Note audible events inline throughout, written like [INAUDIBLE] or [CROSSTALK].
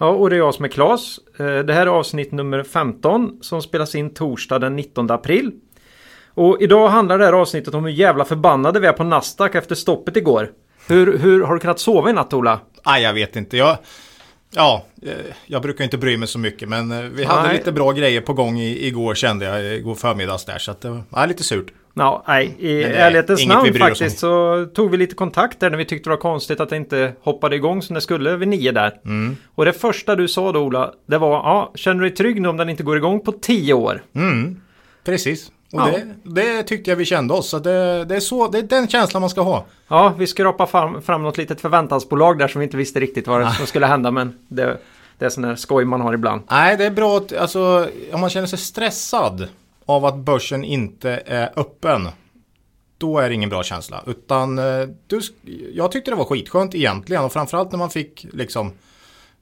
Ja, och det är jag som är Klas. Eh, det här är avsnitt nummer 15 som spelas in torsdag den 19 april. Och idag handlar det här avsnittet om hur jävla förbannade vi är på Nasdaq efter stoppet igår. Hur, hur har du kunnat sova i natt Ola? Nej, jag vet inte. Jag, ja, eh, jag brukar inte bry mig så mycket, men eh, vi hade Nej. lite bra grejer på gång i, igår kände jag, igår förmiddags där. Så att det var lite surt. Ja, nej, i Men det är ärlighetens namn faktiskt så tog vi lite kontakt där när vi tyckte det var konstigt att det inte hoppade igång som det skulle vid nio där. Mm. Och det första du sa då Ola, det var ja, känner du dig trygg nu om den inte går igång på tio år? Mm, precis. Och Ja. det, det tyckte jag vi kände oss. Så det, det, är så, det är den känslan man ska ha. Ja, vi skrapade fram, fram något litet förväntansbolag där som vi inte visste riktigt vad det som skulle hända men det, det är sån här skoj man har ibland. Nej, det är bra att, alltså, om man känner sig stressad av att börsen inte är öppen. Då är det ingen bra känsla. Utan eh, du, jag tyckte det var skitskönt egentligen. Och framförallt när man fick liksom,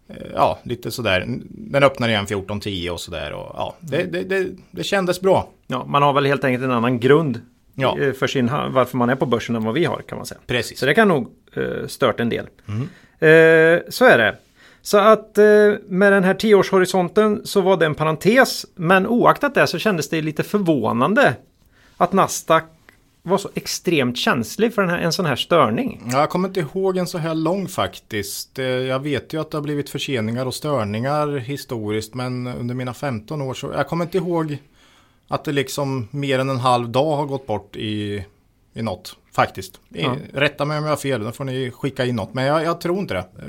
eh, ja, lite sådär. Den öppnar igen 14.10 och sådär. Och, ja, det, det, det, det kändes bra. Ja, man har väl helt enkelt en annan grund Ja. eh, för sin, varför man är på börsen än vad vi har kan man säga. Precis. Så det kan nog eh, stört en del. Mm. Eh, så är det. Så att eh, med den här tioårshorisonten så var det en parentes. Men oaktat det så kändes det lite förvånande att Nasdaq var så extremt känslig för här, en sån här störning. Ja, Jag kommer inte ihåg en så här lång faktiskt. Eh, Jag vet ju att det har blivit förseningar och störningar historiskt. Men under mina 15 år så, jag kommer inte ihåg att det liksom mer än en halv dag har gått bort i, i något. Faktiskt. Ja. Rätta mig om jag har fel, då får ni skicka in något. Men jag, jag tror inte det. Eh,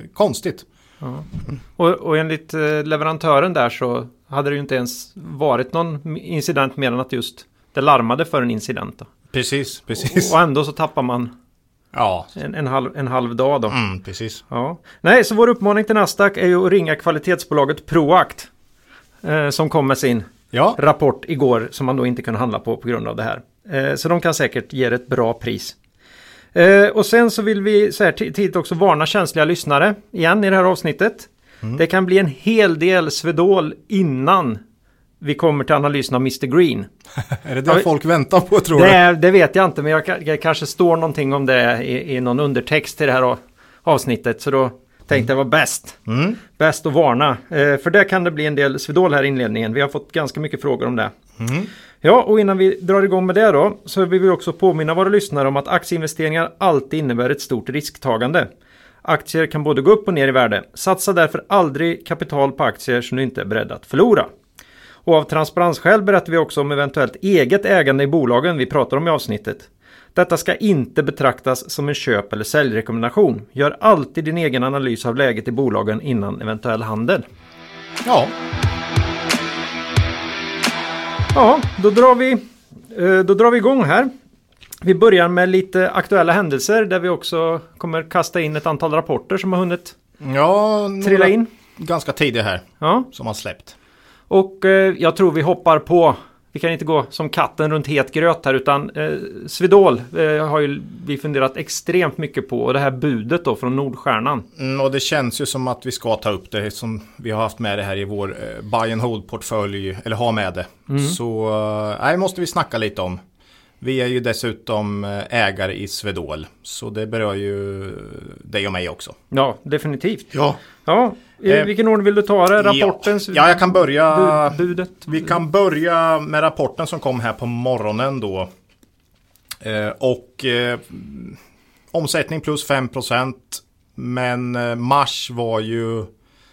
Konstigt. Och, och enligt eh, leverantören där så hade det ju inte ens varit någon incident mer än att just det larmade för en incident. Då. Precis, precis. Och ändå så tappar man Ja, en, en, halv, en halv dag då. mm, precis. Ja. Nej, så vår uppmaning till Nasdaq är ju att ringa kvalitetsbolaget Proact. Eh, som kom med sin Ja, rapport igår som man då inte kunde handla på på grund av det här. Eh, så de kan säkert ge ett bra pris. Eh, och sen så vill vi så här ti- tidigt också varna känsliga lyssnare igen i det här avsnittet. Det kan bli en hel del Swedol innan vi kommer till analysen av Mr Green. [LAUGHS] är det det Ja, folk väntar på tror du? Det, det vet jag inte, men jag, jag kanske står någonting om det i, i någon undertext till det här avsnittet. Så då tänkte jag var bäst. Mm. Bäst att varna. Eh, för där kan det bli en del Swedol här i inledningen. Vi har fått ganska mycket frågor om det. Mm. Ja, och innan vi drar igång med det då så vill vi också påminna våra lyssnare om att aktieinvesteringar alltid innebär ett stort risktagande. Aktier kan både gå upp och ner i värde. Satsa därför aldrig kapital på aktier som du inte är beredd att förlora. Och av transparensskäl berättar vi också om eventuellt eget ägande i bolagen vi pratar om i avsnittet. Detta ska inte betraktas som en köp eller säljrekommendation. Gör alltid din egen analys av läget i bolagen innan eventuell handel. Ja, Ja, då drar vi, eh, då drar vi igång här. Vi börjar med lite aktuella händelser där vi också kommer kasta in ett antal rapporter som har hunnit ja trilla in. ganska tidigt här Ja, som har släppt. och eh, jag tror vi hoppar på. Vi kan inte gå som katten runt het gröt här utan eh, Svedol eh, har ju vi funderat extremt mycket på och det här budet då från Nordstjärnan. Mm, och det känns ju som att vi ska ta upp det som vi har haft med det här i vår eh, buy and hold portfölj eller ha med det. Så eh, nej, måste vi snacka lite om. Vi är ju dessutom eh, ägare i Svedol så det berör ju dig och mig också. Ja, definitivt. Ja, Ja, i Eh, vilken ordning vill du ta det? Rapportens ja jag kan börja. bud, budet? Vi kan börja med rapporten som kom här på morgonen då. Eh, och eh, omsättning plus 5%. Men eh, mars var ju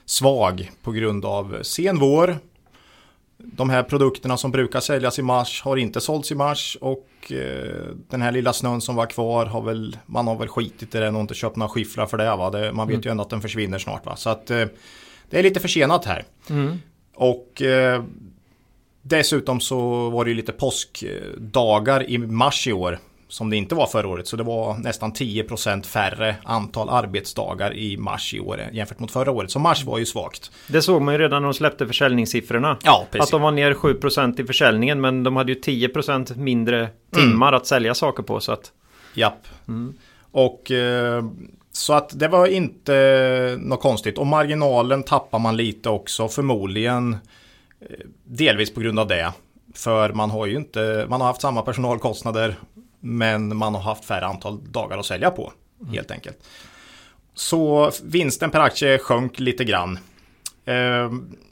svag på grund av sen vår. De här produkterna som brukar säljas i mars har inte sålts i mars och eh, den här lilla snön som var kvar har väl man har väl skitit i den och inte köpt några skiffrar för det. Va? det man vet ju ändå att den försvinner snart. Va? Så att eh, det är lite försenat här. Mm. Och eh, dessutom så var det ju lite påskdagar i mars i år. Som det inte var förra året. Så det var nästan 10% färre antal arbetsdagar i mars i år jämfört mot förra året. Så mars var ju svagt. Det såg man ju redan när de släppte försäljningssiffrorna. Ja, precis. Att de var ner 7% i försäljningen men de hade ju 10% mindre timmar att sälja saker på. Så att... Japp. Och eh, så att det var inte något konstigt. Och marginalen tappar man lite också. Förmodligen eh, delvis på grund av det. För man har ju inte, man har haft samma personalkostnader. Men man har haft färre antal dagar att sälja på. Helt enkelt. Så vinsten per aktie sjönk lite grann. Eh,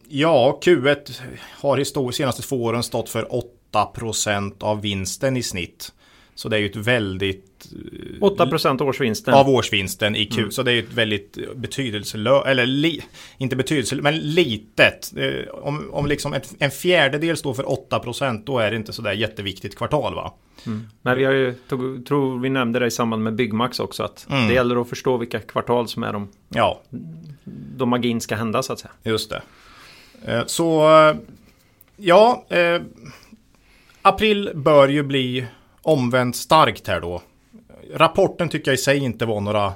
ja, Q1 har historiskt senaste två åren stått för 8% av vinsten i snitt. Så det är ju ett väldigt... 8% årsvinsten. Av årsvinsten i Q. Så det är ju ett väldigt betydelselöst, eller li, inte betydelselöst, men litet. Eh, Om, om liksom ett, en fjärdedel står för 8% då är det inte sådär jätteviktigt kvartal va? Nej, vi har ju, tog, tror vi nämnde det i samband med Byggmax också. Att Mm. det gäller att förstå vilka kvartal som är de, Ja, då magin ska hända så att säga. just det. Eh, Så, eh, ja. Eh, april bör ju bli omvänt starkt här då. Rapporten tycker jag i sig inte var några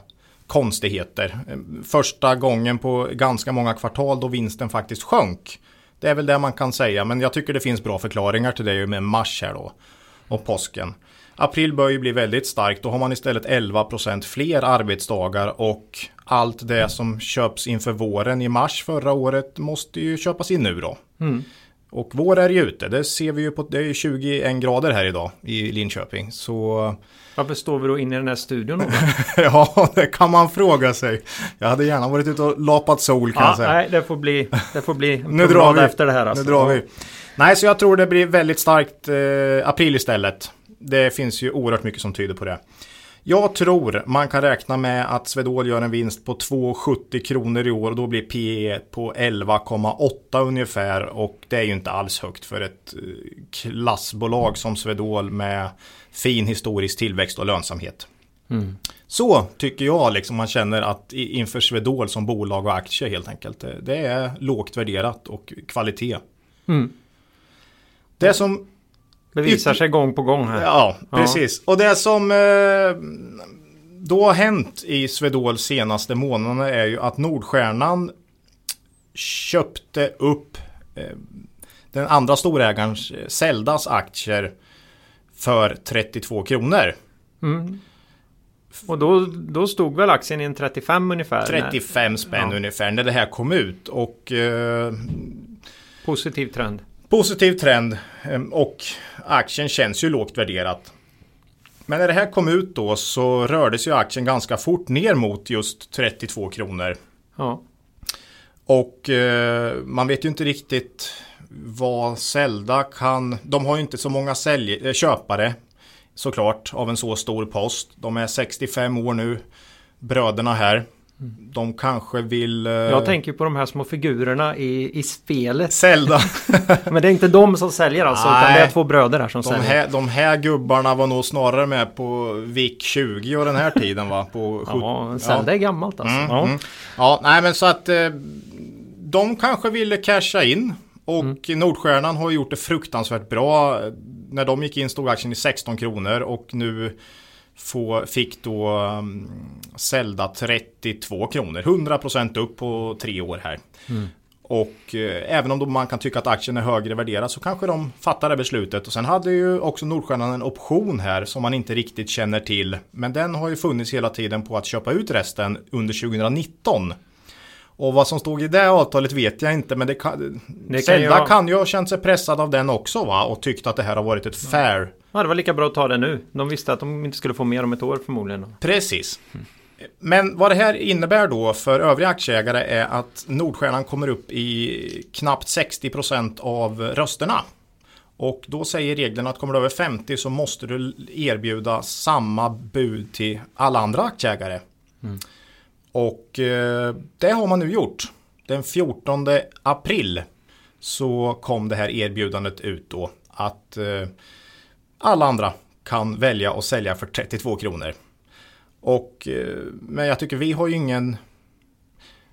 konstigheter. Första gången på ganska många kvartal då vinsten faktiskt sjönk. Det är väl det man kan säga, men jag tycker det finns bra förklaringar till det med mars här då. Och påsken. April bör ju bli väldigt starkt. Då har man istället 11% fler arbetsdagar och allt det som köps inför våren i mars förra året måste ju köpas in nu då. Mm. Och vår är ju ute. Det ser vi ju på, det är ju 21 grader här idag i Linköping. Så Varför står vi då inne i den här studion? då? [LAUGHS] ja, det kan man fråga sig. Jag hade gärna varit ute och lapat sol kan jag ja, säga. nej, det får bli, det får bli [LAUGHS] Nu drar vi. efter det här. Alltså. Nu drar vi. Nej, så jag tror det blir väldigt starkt eh, april istället. Det finns ju oerhört mycket som tyder på det. Jag tror man kan räkna med att Swedol gör en vinst på 2,70 kronor i år och då blir PE på 11,8 ungefär och det är ju inte alls högt för ett eh, klassbolag som Swedol med fin historisk tillväxt och lönsamhet. Så tycker jag liksom man känner att inför Swedol som bolag och aktie helt enkelt. Det- Det är lågt värderat och kvalitet. Mm. Det som Bevisar sig gång på gång här. Ja, precis. Och det som eh, då har hänt i Swedol senaste månaderna är ju att Nordstjärnan köpte upp eh, den andra storägarens eh, Zeldas aktier för 32 kronor. Och då, då stod väl aktien i en 35 ungefär. 35 spänn Ja. ungefär när det här kom ut. Och eh, Positiv trend. Positiv trend eh, och aktien känns ju lågt värderat. Men när det här kom ut då så rörde sig aktien ganska fort ner mot just 32 kronor. Ja. Och eh, man vet ju inte riktigt vad Zelda kan. De har ju inte så många sälj, eh, köpare såklart av en så stor post. De är 65 år nu. Bröderna här. De kanske vill... Eh, Jag tänker på de här små figurerna i, i spelet. Zelda. [LAUGHS] Men det är inte de som säljer alltså. Utan Nej. det är två bröder här som De säljer. här, de här gubbarna var nog snarare med på VIK 20 och den här tiden va? På Ja, Zelda är gammalt alltså. Mm, ja. mm. Ja, nej men så att eh, de kanske ville casha in. Och Mm. Nordstjärnan har gjort det fruktansvärt bra. När de gick in stod aktien i 16 kronor och nu få, fick då um, Zelda 32 kronor. 100% upp på tre år här. Mm. Och eh, även om man kan tycka att aktien är högre värderad så kanske de fattar det beslutet. Och sen hade ju också Nordstjärnan en option här som man inte riktigt känner till. Men den har ju funnits hela tiden på att köpa ut resten under 2019. Och vad som stod i det avtalet vet jag inte men det kan, Det kan Zelda ha- kan ju ha känt sig pressad av den också va? Och tyckt att det här har varit ett fair. Ja, det var lika bra att ta det nu. De visste att de inte skulle få mer om ett år förmodligen. Precis. Men vad det här innebär då för övriga aktieägare är att Nordstjärnan kommer upp i knappt 60% av rösterna. Och då säger reglerna att kommer du över 50 så måste du erbjuda samma bud till alla andra aktieägare. Och eh, det har man nu gjort. Den 14 april så kom det här erbjudandet ut då att eh, alla andra kan välja att sälja för 32 kronor. Och, eh, men jag tycker vi har ju ingen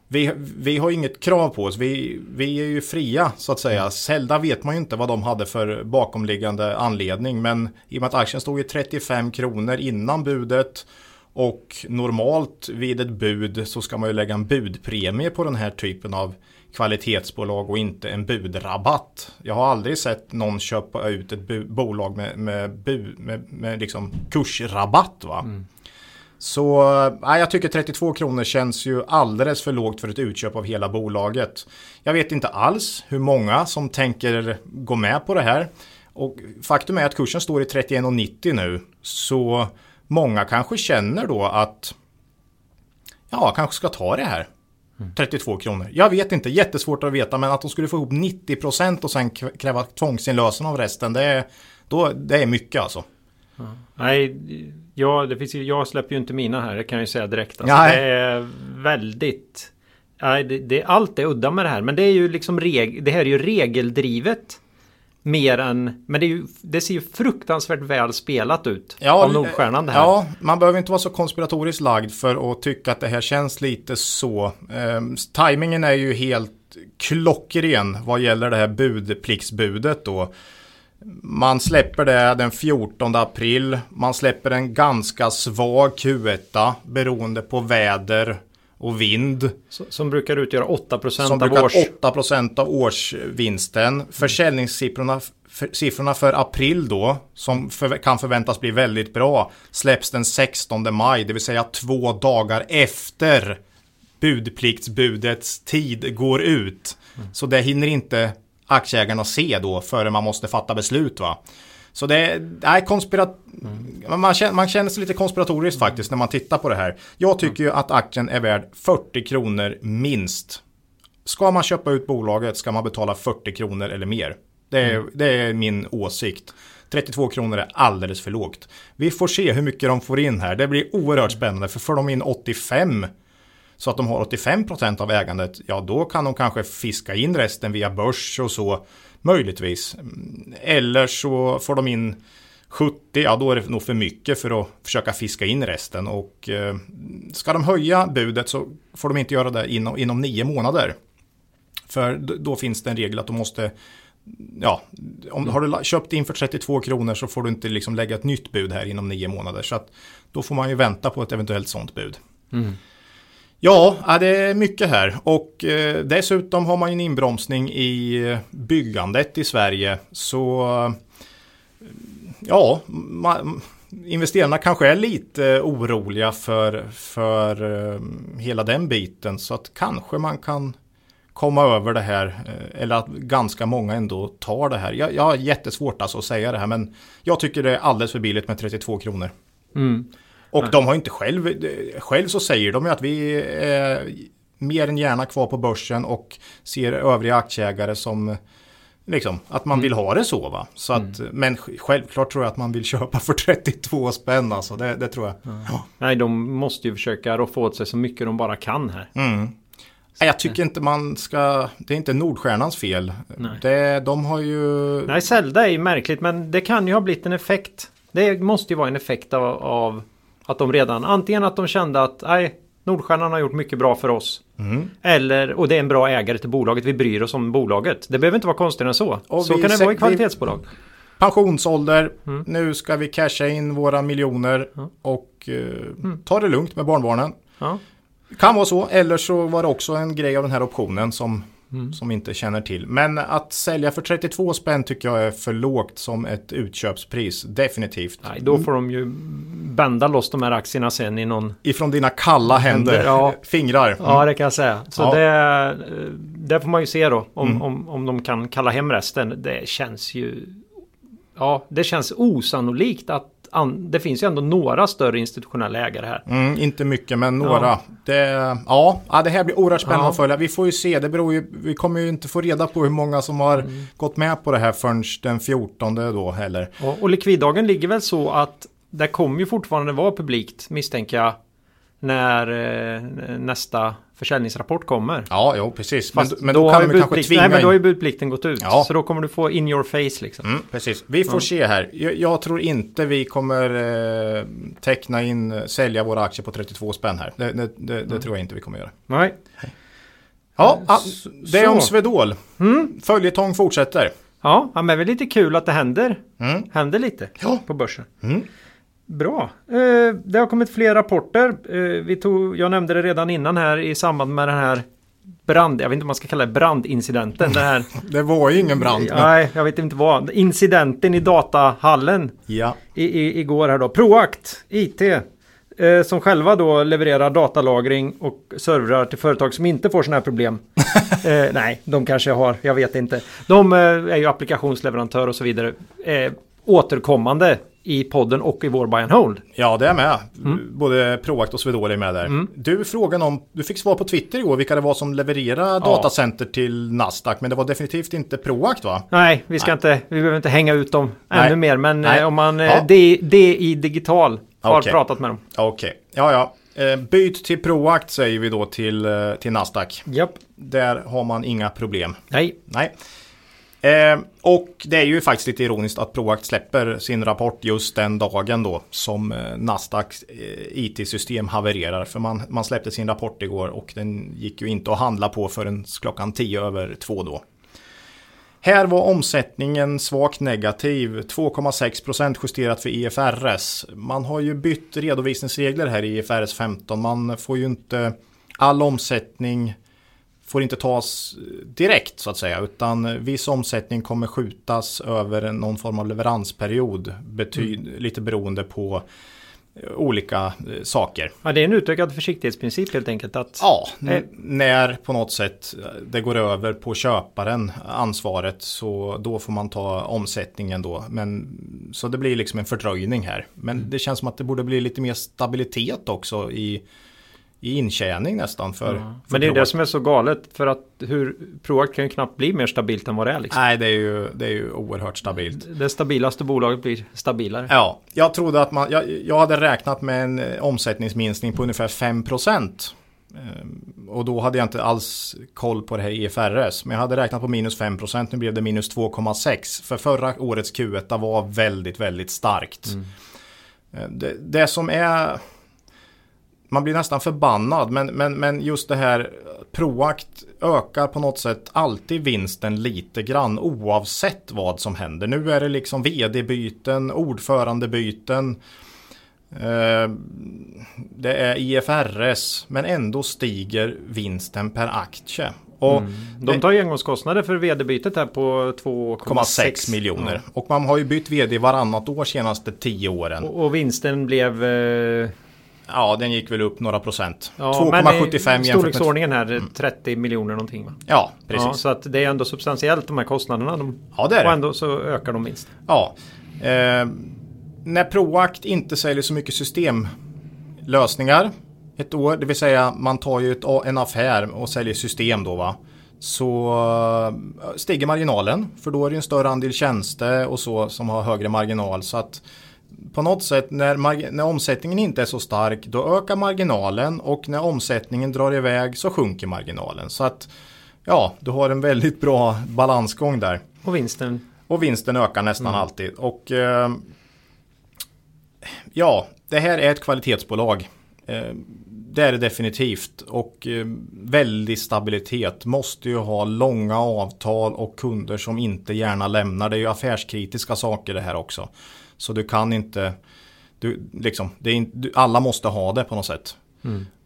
vi, vi har inget krav på oss. Vi, vi är ju fria så att säga. Zelda vet man ju inte vad de hade för bakomliggande anledning. Men i och med att aktien stod i 35 kronor innan budet. Och normalt vid ett bud så ska man ju lägga en budpremie på den här typen av kvalitetsbolag och inte en budrabatt. Jag har aldrig sett någon köpa ut ett bolag med, med, bu, med, med liksom kursrabatt. Va? Mm. Så nej, jag tycker 32 kronor känns ju alldeles för lågt för ett utköp av hela bolaget. Jag vet inte alls hur många som tänker gå med på det här. Och faktum är att kursen står i 31,90 nu. Så många kanske känner då att ja, kanske ska ta det här. 32 kronor. Jag vet inte, jättesvårt att veta men att de skulle få ihop 90% och sen kräva tvångsinlösen av resten det är, då, det är mycket alltså. Ja. Nej, ja, det finns, jag släpper ju inte mina här, det kan jag ju säga direkt. Alltså, det är väldigt... Nej, det, det, allt är udda med det här, men det är ju liksom reg, det här är ju regeldrivet. Mer än, men det, ju, det, ser ju fruktansvärt väl spelat ut ja, av Nordstjärnan det här. Ja, man behöver inte vara så konspiratoriskt lagd för att tycka att det här känns lite så. Eh, timingen är ju helt klockren vad gäller det här budpliktsbudet då. Man släpper det den 14 april. Man släpper en ganska svag Q1 beroende på väder och vind. Som brukar utgöra 8% som av års... 8% av årsvinsten. Försäljningssiffrorna för, siffrorna för april då, som för, kan förväntas bli väldigt bra, släpps den 16 maj, det vill säga två dagar efter budpliktsbudets tid går ut. Mm. Så det hinner inte aktieägarna se då före man måste fatta beslut. va. Så det är konspirat... Mm. Man, känner, man känner sig lite konspiratoriskt mm. faktiskt när man tittar på det här. Jag tycker ju att aktien är värd 40 kronor minst. Ska man köpa ut bolaget ska man betala 40 kronor eller mer. Det är, mm. det är min åsikt. 32 kronor är alldeles för lågt. Vi får se hur mycket de får in här. Det blir oerhört spännande för får de in 85 så att de har 85% av ägandet, ja då kan de kanske fiska in resten via börs och så. Möjligtvis. Eller så får de in 70, ja då är det nog för mycket för att försöka fiska in resten. Och eh, ska de höja budet så får de inte göra det inom, inom nio månader. För då finns det en regel att de måste Ja, om har du köpt in för 32 kronor så får du inte liksom lägga ett nytt bud här inom nio månader. Så att då får man ju vänta på ett eventuellt sånt bud. Mm. Ja, det är mycket här och eh, dessutom har man ju en inbromsning i eh, byggandet i Sverige. Så eh, ja, ja, investerarna kanske är lite oroliga för, för hela den biten. Så att kanske man kan komma över det här. Eller att ganska många ändå tar det här. Jag, jag har jättesvårt alltså att säga det här men jag tycker det är alldeles för billigt med 32 kronor. Mm. Och Nej. de har inte själv, själv så säger de ju att vi är mer än gärna kvar på börsen och ser övriga aktieägare som Liksom, att man mm. vill ha det så va. Så att, mm. Men självklart tror jag att man vill köpa för [LAUGHS] 32 spänn alltså. Det, det tror jag. Ja. Nej, de måste ju försöka roffa åt sig så mycket de bara kan här. Mm. Jag tycker inte man ska, det är inte Nordstjärnans fel. Nej. Det, de har ju... Nej, Zelda är ju märkligt men det kan ju ha blivit en effekt. Det måste ju vara en effekt av, av att de redan, antingen att de kände att nej, Nordstjärnan har gjort mycket bra för oss. Mm. Eller, och det är en bra ägare till bolaget, vi bryr oss om bolaget. Det behöver inte vara konstigare än så. Och så kan det vara i kvalitetsbolag. Pensionsålder, mm. nu ska vi casha in våra miljoner mm. och eh, mm. ta det lugnt med barnbarnen. Kan vara så, eller så var det också en grej av den här optionen som Mm. Som inte känner till. Men att sälja för 32 spänn tycker jag är för lågt som ett utköpspris. Definitivt. Nej, då får de ju bända loss de här aktierna sen i någon... Ifrån dina kalla händer. händer ja. Fingrar. Mm. Ja, det kan jag säga. Så ja. det, det får man ju se då. Om, mm. om, om de kan kalla hem resten. Det känns ju... Ja, det känns osannolikt att det finns ju ändå några större institutionella ägare här. Mm, inte mycket, men några. Ja. Det, ja, det här blir oerhört spännande ja. att följa. Vi får ju se, det beror ju, vi kommer ju inte få reda på hur många som har mm. gått med på det här förrän den 14 då heller. Och, och likviddagen ligger väl så att det kommer ju fortfarande vara publikt misstänker jag när eh, nästa försäljningsrapport kommer. Ja, jo, precis. Men, men då, då kan vi kanske tvinga Nej, men då har ju budplikten gått ut. Ja. Så då kommer du få in your face liksom. Mm, precis. Vi får ja. se här. Jag, jag, tror inte vi kommer eh, teckna in, sälja våra aktier på 32 spänn här. Det, det, det, det mm. tror jag inte vi kommer göra. Nej. Ja, ah, det är om. Swedol. Följetong fortsätter. Ja, men det är väl lite kul att det händer. Mm. Händer lite Ja. på börsen. Bra. Eh, det har kommit fler rapporter. Eh, vi tog, jag nämnde det redan innan här i samband med den här brand, jag vet inte om man ska kalla det brandincidenten. Den här, [LAUGHS] Det var ju ingen brand. nej, jag vet inte vad. Incidenten i datahallen Ja. i, i, igår här då. Proact IT. Eh, som själva då levererar datalagring och servrar till företag som inte får sådana här problem. [LAUGHS] eh, nej, de kanske har, jag vet inte. De eh, är ju applikationsleverantör och så vidare. Återkommande i podden och i vår buy and hold. ja, det är med. Mm. Både Proact och Swedol är med där. Du frågade om, du fick svar på Twitter igår vilka det var som levererar datacenter till Nasdaq. Men det var definitivt inte Proact va? Nej, vi ska inte, vi behöver inte hänga ut dem Nej. ännu mer. Men Nej. eh, om man, eh, Ja. det, det i digital har Okej. pratat med dem. Okej, ja ja. Eh, byt till Proact säger vi då till, till Nasdaq. Japp. Där har man inga problem. Nej. Nej. Eh, och det är ju faktiskt lite ironiskt att Proact släpper sin rapport just den dagen då som eh, Nasdaqs eh, IT-system havererar. För man, man släppte sin rapport igår och den gick ju inte att handla på förrän klockan 10 över 2 då. Här var omsättningen svagt negativ, 2,6% justerat för IFRS. Man har ju bytt redovisningsregler här i IFRS 15. Man får ju inte all omsättning får inte tas direkt så att säga utan viss omsättning kommer skjutas över någon form av leveransperiod betyd, lite beroende på eh, olika eh, saker. Ja, det är en utökad försiktighetsprincip helt enkelt. Att, Ja, Eh. n- när på något sätt det går över på köparen ansvaret så då får man ta omsättningen då. Men, så det blir liksom en fördröjning här. Men det känns som att det borde bli lite mer stabilitet också i, i intjäning nästan för, för Men det är det Proact. som är så galet för att hur Proact kan ju knappt bli mer stabilt än vad det är. Liksom. Nej, det är ju, det är ju oerhört stabilt. Det stabilaste bolaget blir stabilare. Ja, jag trodde att man, jag, jag hade räknat med en eh, omsättningsminskning på ungefär 5%. Ehm, Och då hade jag inte alls koll på det här IFRS. Men jag hade räknat på minus 5%, nu blev det minus 2,6%. För förra årets Q1 var väldigt, väldigt starkt. Eh, Det, det som är... Man blir nästan förbannad, men, men, men just det här Proact ökar på något sätt alltid vinsten lite grann oavsett vad som händer. Nu är det liksom vd-byten, ordförandebyten. Eh, det är IFRS, men ändå stiger vinsten per aktie. Och De tar ju engångskostnader för vd-bytet här på 2,6 2,6 miljoner. Och man har ju bytt vd varannat år senaste 10 åren. Och, och vinsten blev... Eh, Ja, den gick väl upp några procent. ja, men i 2,75 jämfört med... Storleksordningen här 30 miljoner någonting va? Ja, Ja, precis. så att det är ändå substantiellt de här kostnaderna. De, Ja, det är och det. ändå så ökar de vinst. Ja. Eh, när Proact inte säljer så mycket systemlösningar ett år, det vill säga man tar ju ett, en affär och säljer system då va. Så eh, stiger marginalen för då är det en större andel tjänster och så som har högre marginal. Så att på något sätt när, när omsättningen inte är så stark då ökar marginalen och när omsättningen drar iväg så sjunker marginalen. Så att ja, du har en väldigt bra balansgång där. Och vinsten. Och vinsten ökar nästan alltid. Och eh, ja, det här är ett kvalitetsbolag. Eh, det är det definitivt. Och eh, väldig stabilitet. Måste ju ha långa avtal och kunder som inte gärna lämnar. Det är ju affärskritiska saker det här också. Så du kan inte, du, liksom, det är inte, du, alla måste ha det på något sätt.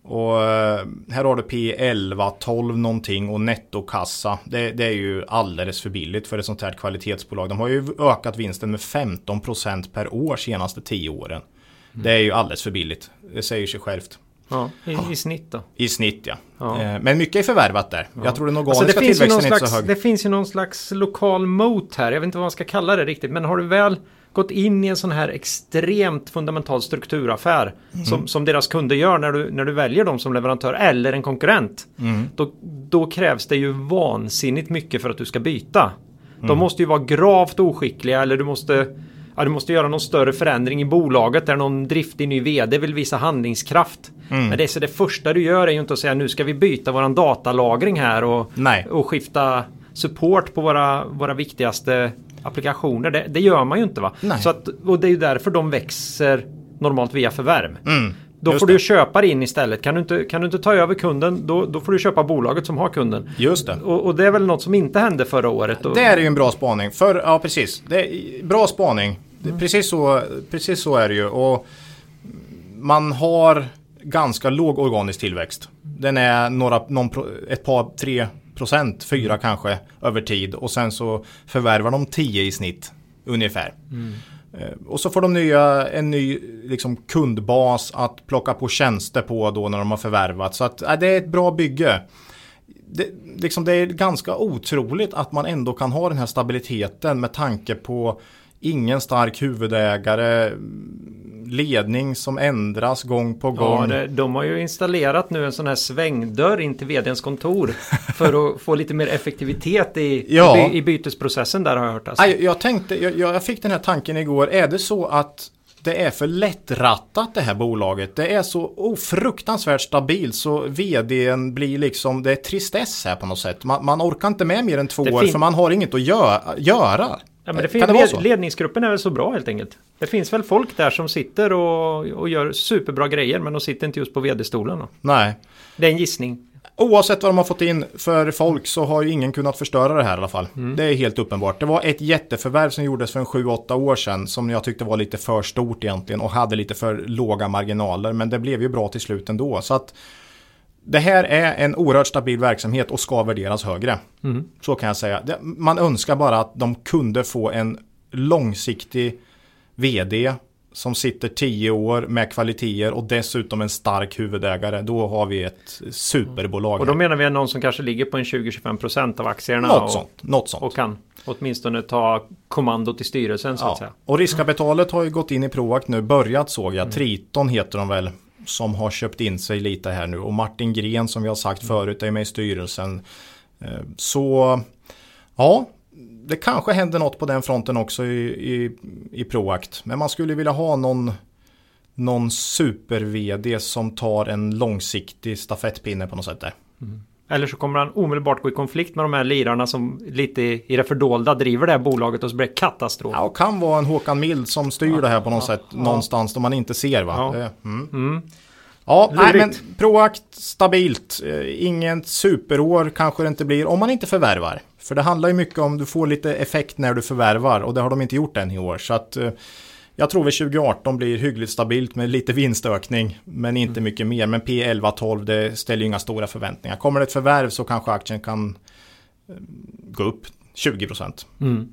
Och eh, här har du P11, 12 någonting och nettokassa. Det, det är ju alldeles för billigt för ett sånt här kvalitetsbolag. De har ju ökat vinsten med 15% per år senaste 10 åren. Det är ju alldeles för billigt. Det säger sig självt. Ja, i, i snitt då. I snitt ja. Ja. Eh, Men mycket är förvärvat där. Jag tror den Alltså organiska det, finns ju någon tillväxten är inte slags, så hög. det finns ju någon slags lokal mot här. Jag vet inte vad man ska kalla det riktigt. Men har du väl gått in i en sån här extremt fundamental strukturaffär Mm. som, som deras kunder gör när du, när du väljer dem som leverantör eller en konkurrent. Mm. Då, då krävs det ju vansinnigt mycket för att du ska byta. Mm. De måste ju vara gravt oskickliga eller du måste Ja, du måste göra någon större förändring i bolaget där någon driftig ny vd vill visa handlingskraft. Mm. Men det är så det första du gör är ju inte att säga nu ska vi byta våran datalagring här och, och skifta support på våra, våra viktigaste applikationer. Det, det gör man ju inte va? Nej. Så att, och det är ju därför de växer normalt via förvärv. Mm. Då Just får det. du köpa in istället. Kan du inte, kan du inte ta över kunden då, då får du köpa bolaget som har kunden. Just det. Och, och det är väl något som inte hände förra året. Och, Det är ju en bra spaning. För, ja, precis. Det är, bra spaning. Mm. precis, så, precis så är det ju. Och man har ganska låg organisk tillväxt. Den är några, någon, ett par, tre procent, fyra Mm. kanske över tid. Och sen så förvärvar de 10 i snitt ungefär. Mm. Eh, Och så får de nya, en ny liksom, kundbas att plocka på tjänster på då när de har förvärvat. Så att, äh, det är ett bra bygge. Det, liksom, det är ganska otroligt att man ändå kan ha den här stabiliteten med tanke på ingen stark huvudägare, ledning som ändras gång på Ja, gång. det, de har ju installerat nu en sån här svängdörr in till vdns kontor för att få lite mer effektivitet i, Ja. i, by- i bytesprocessen där har jag hört. Alltså. Aj, jag tänkte, jag, jag fick den här tanken igår. Är det så att det är för lättrattat det här bolaget? Det är så ofruktansvärt stabilt så vdn blir liksom, det är tristess här på något sätt. Man, man orkar inte med mer än två år för man har inget att gö- göra. Ja, men det kan finns, det vara så? ledningsgruppen är väl så bra helt enkelt. Det finns väl folk där som sitter och, och gör superbra grejer men de sitter inte just på vd-stolen. Nej. Det är en gissning. Oavsett vad de har fått in för folk så har ju ingen kunnat förstöra det här i alla fall. Mm. Det är helt uppenbart. Det var ett jätteförvärv som gjordes för en 7-8 år sedan som jag tyckte var lite för stort egentligen och hade lite för låga marginaler. Men det blev ju bra till slut ändå. Så att det här är en oerhört stabil verksamhet och ska värderas högre. Mm. Så kan jag säga. Man önskar bara att de kunde få en långsiktig vd som sitter 10 år med kvaliteter och dessutom en stark huvudägare. Då har vi ett superbolag. Och då menar vi någon som kanske ligger på en 20-25% av aktierna. Något och, sånt. Något sånt. och kan åtminstone ta kommandot i styrelsen så att säga. Och riskkapitalet har ju gått in i Proact nu, börjat såg jag. Triton heter de väl, som har köpt in sig lite här nu. Och Martin Gren som har sagt förut är med i styrelsen. Eh, Så ja, det kanske händer något på den fronten också i, i, i Proact. Men man skulle vilja ha någon, någon super-vd som tar en långsiktig stafettpinne på något sätt där. Eller så kommer han omedelbart gå i konflikt med de här lirarna som lite i det fördolda driver det här bolaget och så blir det katastrof. Ja, och kan vara en Håkan Mild som styr det här på något sätt någonstans där man inte ser va. Ja. Mm. Mm. Ja, nej, men. Proact stabilt. Eh, Ingen superår kanske det inte blir om man inte förvärvar. För det handlar ju mycket om du får lite effekt när du förvärvar och det har de inte gjort än i år. Så att eh, jag tror väl 2018 blir hyggligt stabilt med lite vinstökning men inte mycket mer. Men P11-12 det ställer ju inga stora förväntningar. Kommer det ett förvärv så kanske aktien kan eh, gå upp 20 procent. Mm.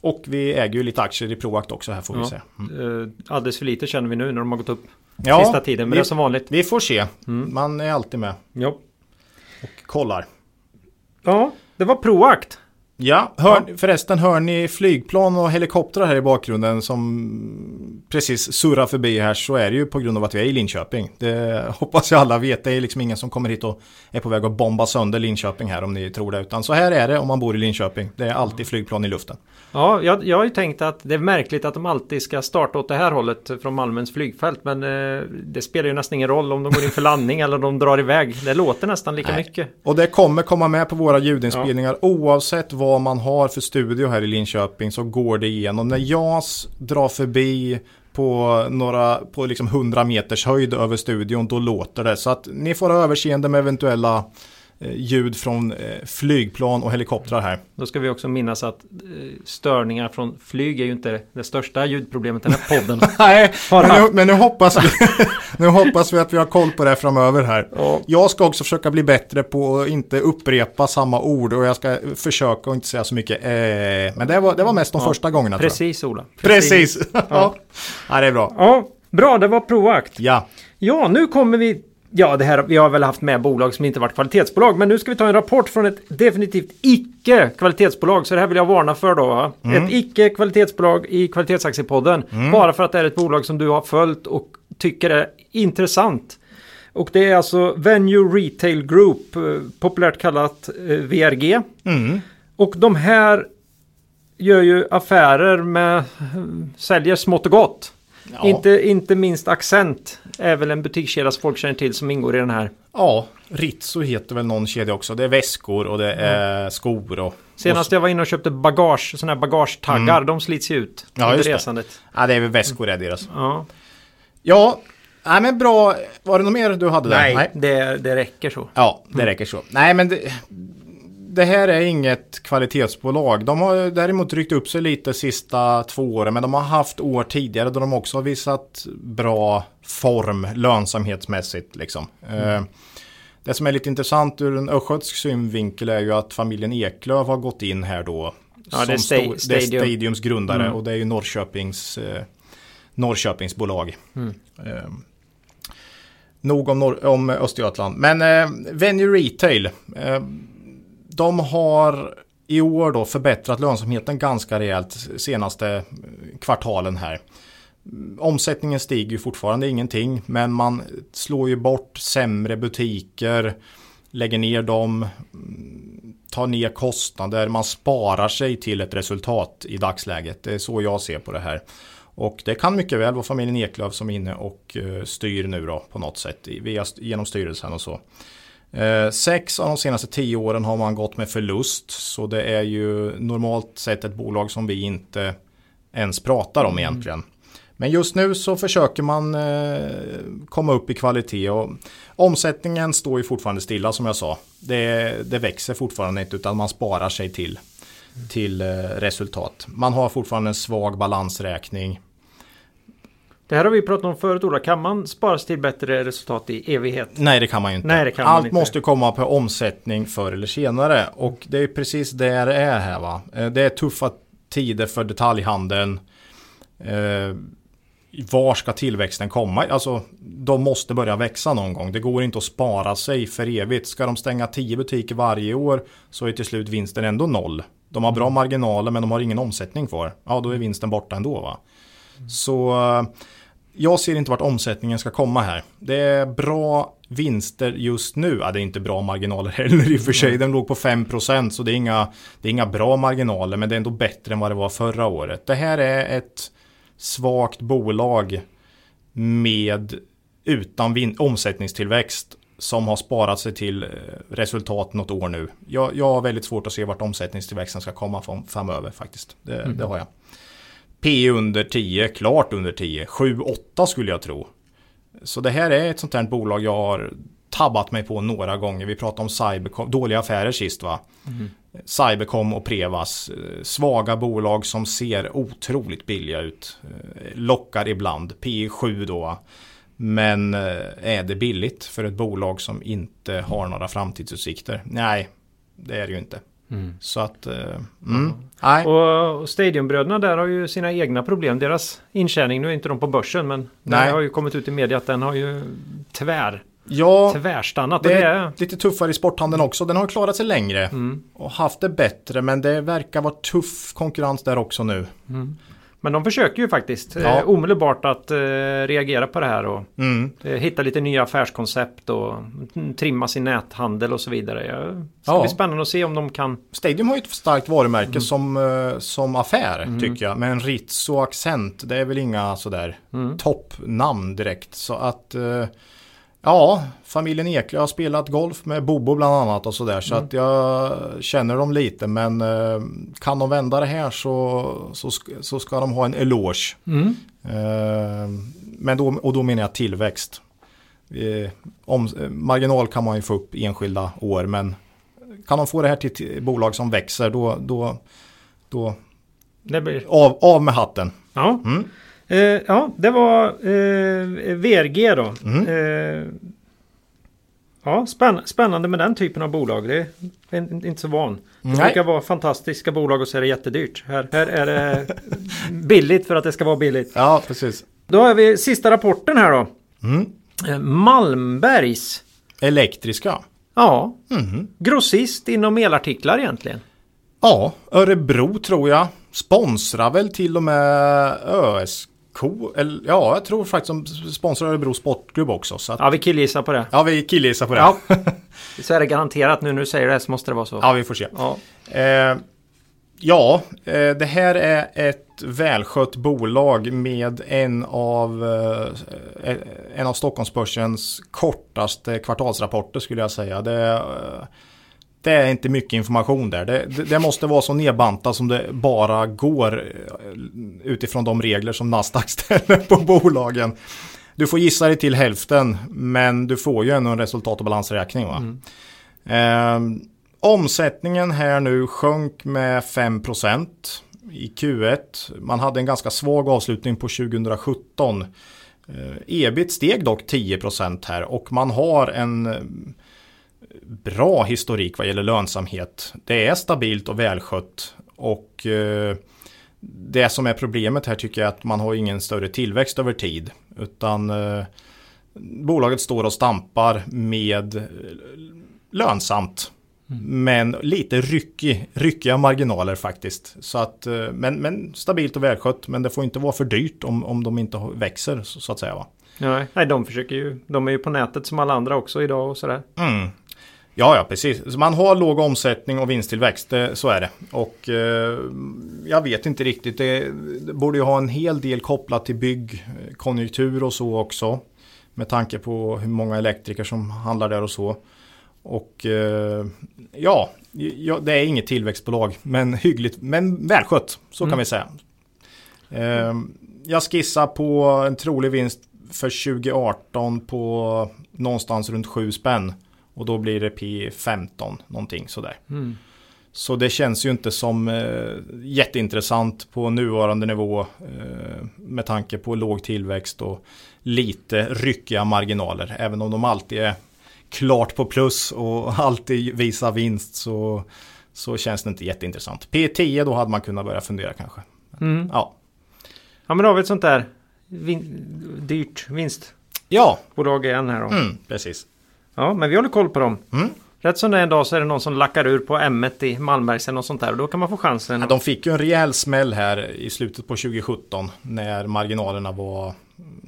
Och vi äger ju lite aktier i Proact också här får vi Ja. se. Mm. Eh, alldeles för lite känner vi nu när de har gått upp Ja, sista tiden. Men vi- det är som vanligt. Vi får se. Mm. Man är alltid med Ja. och kollar. ja, det var Proact. Ja, hör, förresten hör ni flygplan och helikoptrar här i bakgrunden som precis surrar förbi här så är det ju på grund av att vi är i Linköping. Det hoppas jag alla vet. Det är liksom ingen som kommer hit och är på väg att bomba sönder Linköping här om ni tror det. Utan så här är det om man bor i Linköping. Det är alltid flygplan i luften. Ja, jag, jag har ju tänkt att det är märkligt att de alltid ska starta åt det här hållet från Malmens flygfält. Men eh, det spelar ju nästan ingen roll om de går in för landning [LAUGHS] eller om de drar iväg. Det låter nästan lika Nej. mycket. Och det kommer komma med på våra ljudinspelningar oavsett vad vad man har för studio här i Linköping så går det igenom. När JAS drar förbi på några, på liksom 100 meters höjd över studion, då låter det. Så att ni får ha överseende med eventuella ljud från eh, flygplan och helikoptrar här. Då ska vi också minnas att eh, störningar från flyg är ju inte det största ljudproblemet i den här podden. [LAUGHS] Nej, men nu, men nu hoppas vi [LAUGHS] Nu hoppas vi att vi har koll på det framöver här. Ja. Jag ska också försöka bli bättre på att inte upprepa samma ord och jag ska försöka att inte säga så mycket eh, Men det var, det var mest de Ja, första gångerna. Precis Ola. Precis! [LAUGHS] ja. ja, det är bra. Ja, bra det var Proact. Ja, Ja, nu kommer vi... Ja, det här, vi har väl haft med bolag som inte varit kvalitetsbolag, men nu ska vi ta en rapport från ett definitivt icke kvalitetsbolag. Så det här vill jag varna för då. Va? Ett icke kvalitetsbolag i kvalitetsaktiepodden. Bara för att det är ett bolag som du har följt och tycker är intressant. Och det är alltså Venue Retail Group, eh, populärt kallat eh, VRG. mm. Och de här gör ju affärer med, säljer smått och gott. Ja. Inte, inte minst Accent är väl en butikskedja som folk känner till som ingår i den här. ja, Ritzo heter väl någon kedja också. Det är väskor och det är skor och... Senast jag var inne och köpte bagage, sådana här bagagetaggar, de slits ju ut Mm. Ja, under just det. resandet. Ja, det är väl väskor är deras. Ja. Ja, Nej men bra. Var det något mer du hade där? Nej, Det, det räcker så. Ja, det räcker så. Nej men det, det här är inget kvalitetsbolag. De har däremot ryckt upp sig lite sista två åren. Men de har haft år tidigare då de också har visat bra form lönsamhetsmässigt. Liksom. Mm. Det som är lite intressant ur en östgötsk synvinkel är ju att familjen Eklöf har gått in här då. Ja, det är, sta Stadium. det är Stadiums grundare mm. och det är ju Norrköpings, eh, Norrköpings bolag. Mm. Eh, nog om, Norr, om Östergötland. Men eh, Venue Retail. Eh, de har i år då förbättrat lönsamheten ganska rejält senaste kvartalen här. Omsättningen stiger ju fortfarande ingenting men man slår ju bort sämre butiker, lägger ner dem, tar ner kostnader, man sparar sig till ett resultat i dagsläget. Det är så jag ser på det här. Och det kan mycket väl vara familjen Eklöf som är inne och eh, styr nu då på något sätt via, genom styrelsen och så. Eh, sex av de senaste tio åren har man gått med förlust. Så det är ju normalt sett ett bolag som vi inte ens pratar om mm. egentligen. Men just nu så försöker man eh, komma upp i kvalitet och omsättningen står ju fortfarande stilla som jag sa. Det, det växer fortfarande inte utan man sparar sig till, till eh, resultat. Man har fortfarande en svag balansräkning. Det här har vi pratat om förut Ola. Kan man spara sig till bättre resultat i evighet? Nej det kan man ju inte. Nej, det kan Allt inte. måste komma på omsättning förr eller senare. Och det är precis där det är här va. Eh, det är tuffa tider för detaljhandeln. Eh, var ska tillväxten komma? Alltså, de måste börja växa någon gång. Det går inte att spara sig för evigt. Ska de stänga 10 butiker varje år så är till slut vinsten ändå noll. De har bra mm. marginaler men de har ingen omsättning kvar. Ja, då är vinsten borta ändå. Va? Så eh, jag ser inte vart omsättningen ska komma här. Det är bra vinster just nu. Ja, det är inte bra marginaler [LAUGHS] heller i och för sig. Den låg på 5% så det är, inga, det är inga bra marginaler men det är ändå bättre än vad det var förra året. Det här är ett svagt bolag med utan vin- omsättningstillväxt som har sparat sig till eh, resultat något år nu. Jag, jag har väldigt svårt att se vart omsättningstillväxten ska komma från framöver faktiskt. Det, mm. det har jag. P under 10, klart under 10. 7-8 skulle jag tro. Så det här är ett sånt här bolag jag har tabbat mig på några gånger. Vi pratade om Cybercom, dåliga affärer sist va. Mm. Cybercom och Prevas. Eh, svaga bolag som ser otroligt billiga ut. Eh, lockar ibland. P 7 då. Men eh, är det billigt för ett bolag som inte har några framtidsutsikter? Nej, det är det ju inte. Mm. Så att... Mm, nej. Och Stadionbröderna där har ju sina egna problem. Deras intjäning, nu är inte de på börsen men det har ju kommit ut i media att den har ju tvär Ja, tvärstannat. Det är, det lite tuffare i sporthandeln också. Den har klarat sig längre mm. och haft det bättre. Men det verkar vara tuff konkurrens där också nu. Mm. Men de försöker ju faktiskt ja. eh, omedelbart att eh, reagera på det här och mm. eh, hitta lite nya affärskoncept och trimma sin näthandel och så vidare. Det ska ja. bli spännande att se om de kan. Stadium har ju ett starkt varumärke mm. som, eh, som affär mm. tycker jag. Men Ritz och Accent det är väl inga sådär mm. toppnamn direkt. Så att eh, Ja, familjen Eklöf har spelat golf med Bobo bland annat och sådär. Så mm. att jag känner dem lite. Men eh, kan de vända det här så, så, så ska de ha en eloge. Mm. Eh, men då, och då menar jag tillväxt. Eh, om, marginal kan man ju få upp enskilda år. Men kan de få det här till, bolag som växer då, då, då av, av med hatten. Ja. Mm. Eh, ja, det var eh, VRG då. Mm. Eh, ja, spänn spännande med den typen av bolag. Det är inte så van. Det Nej. brukar vara fantastiska bolag och så är det jättedyrt. Här, här är det [LAUGHS] billigt för att det ska vara billigt. Ja, precis. Då har vi sista rapporten här då. Mm. Eh, Malmbergs. Elektriska. Ja. Mm. Grossist inom elartiklar egentligen. Ja, Örebro tror jag. Sponsrar väl till och med ÖSK eller, ja, jag tror faktiskt de sponsrar Örebro Sportklubb också. Så att, ja, vi killgissar på det. Ja, vi killgissar på det. Ja. [LAUGHS] så är det garanterat nu när du säger det så måste det vara så. Ja, vi får se. Ja, eh, ja eh, det här är ett välskött bolag med en av, eh, en av Stockholmsbörsens kortaste kvartalsrapporter skulle jag säga. Det, eh, det är inte mycket information där. Det, det, det, måste vara så nedbantat som det bara går eh, utifrån de regler som Nasdaq [LAUGHS] ställer på bolagen. du får gissa dig till hälften men du får ju ändå en resultat och balansräkning. Va? Mm. Eh, omsättningen här nu sjönk med 5% i Q1. Man hade en ganska svag avslutning på 2017. Eh, ebit steg dock 10% här och man har en bra historik vad gäller lönsamhet. Det är stabilt och välskött och eh, det som är problemet här tycker jag är att man har ingen större tillväxt över tid. Utan bolaget står och stampar med lönsamt men lite ryckig, ryckiga marginaler faktiskt. Så att, eh, men, men stabilt och välskött. Men det får inte vara för dyrt om, om de inte växer så, så att säga. Va? Nej, nej, de försöker ju. De är ju på nätet som alla andra också idag och sådär. Mm. Ja, ja, precis. man har låg omsättning och vinsttillväxt, så är det. Och eh, jag vet inte riktigt, det, det, borde ju ha en hel del kopplat till byggkonjunktur och så också. Med tanke på hur många elektriker som handlar där och så. Och eh, ja, ja, det är inget tillväxtbolag, men hyggligt, men välskött, så mm. kan vi säga. Eh, jag skissar på en trolig vinst för 2018 på någonstans runt 7 spänn. Och då blir det P15 någonting sådär. Mm. Så det känns ju inte som eh, jätteintressant på nuvarande nivå eh, med tanke på låg tillväxt och lite ryckiga marginaler. Även om de alltid är klart på plus och [LAUGHS] alltid visa vinst så, så känns det inte jätteintressant. P10 då hade man kunnat börja fundera kanske. Mm. Ja. Ja men då har vi ett sånt där vin dyrt vinst. Ja. Igen här då. Mm, precis. Ja men vi håller koll på dem. Mm. Rätt som det är en dag så är det någon som lackar ur på M1 i Malmbergsen och sånt där. Och då kan man få chansen. Ja, de fick ju en rejäl smäll här i slutet på 2017. När marginalerna var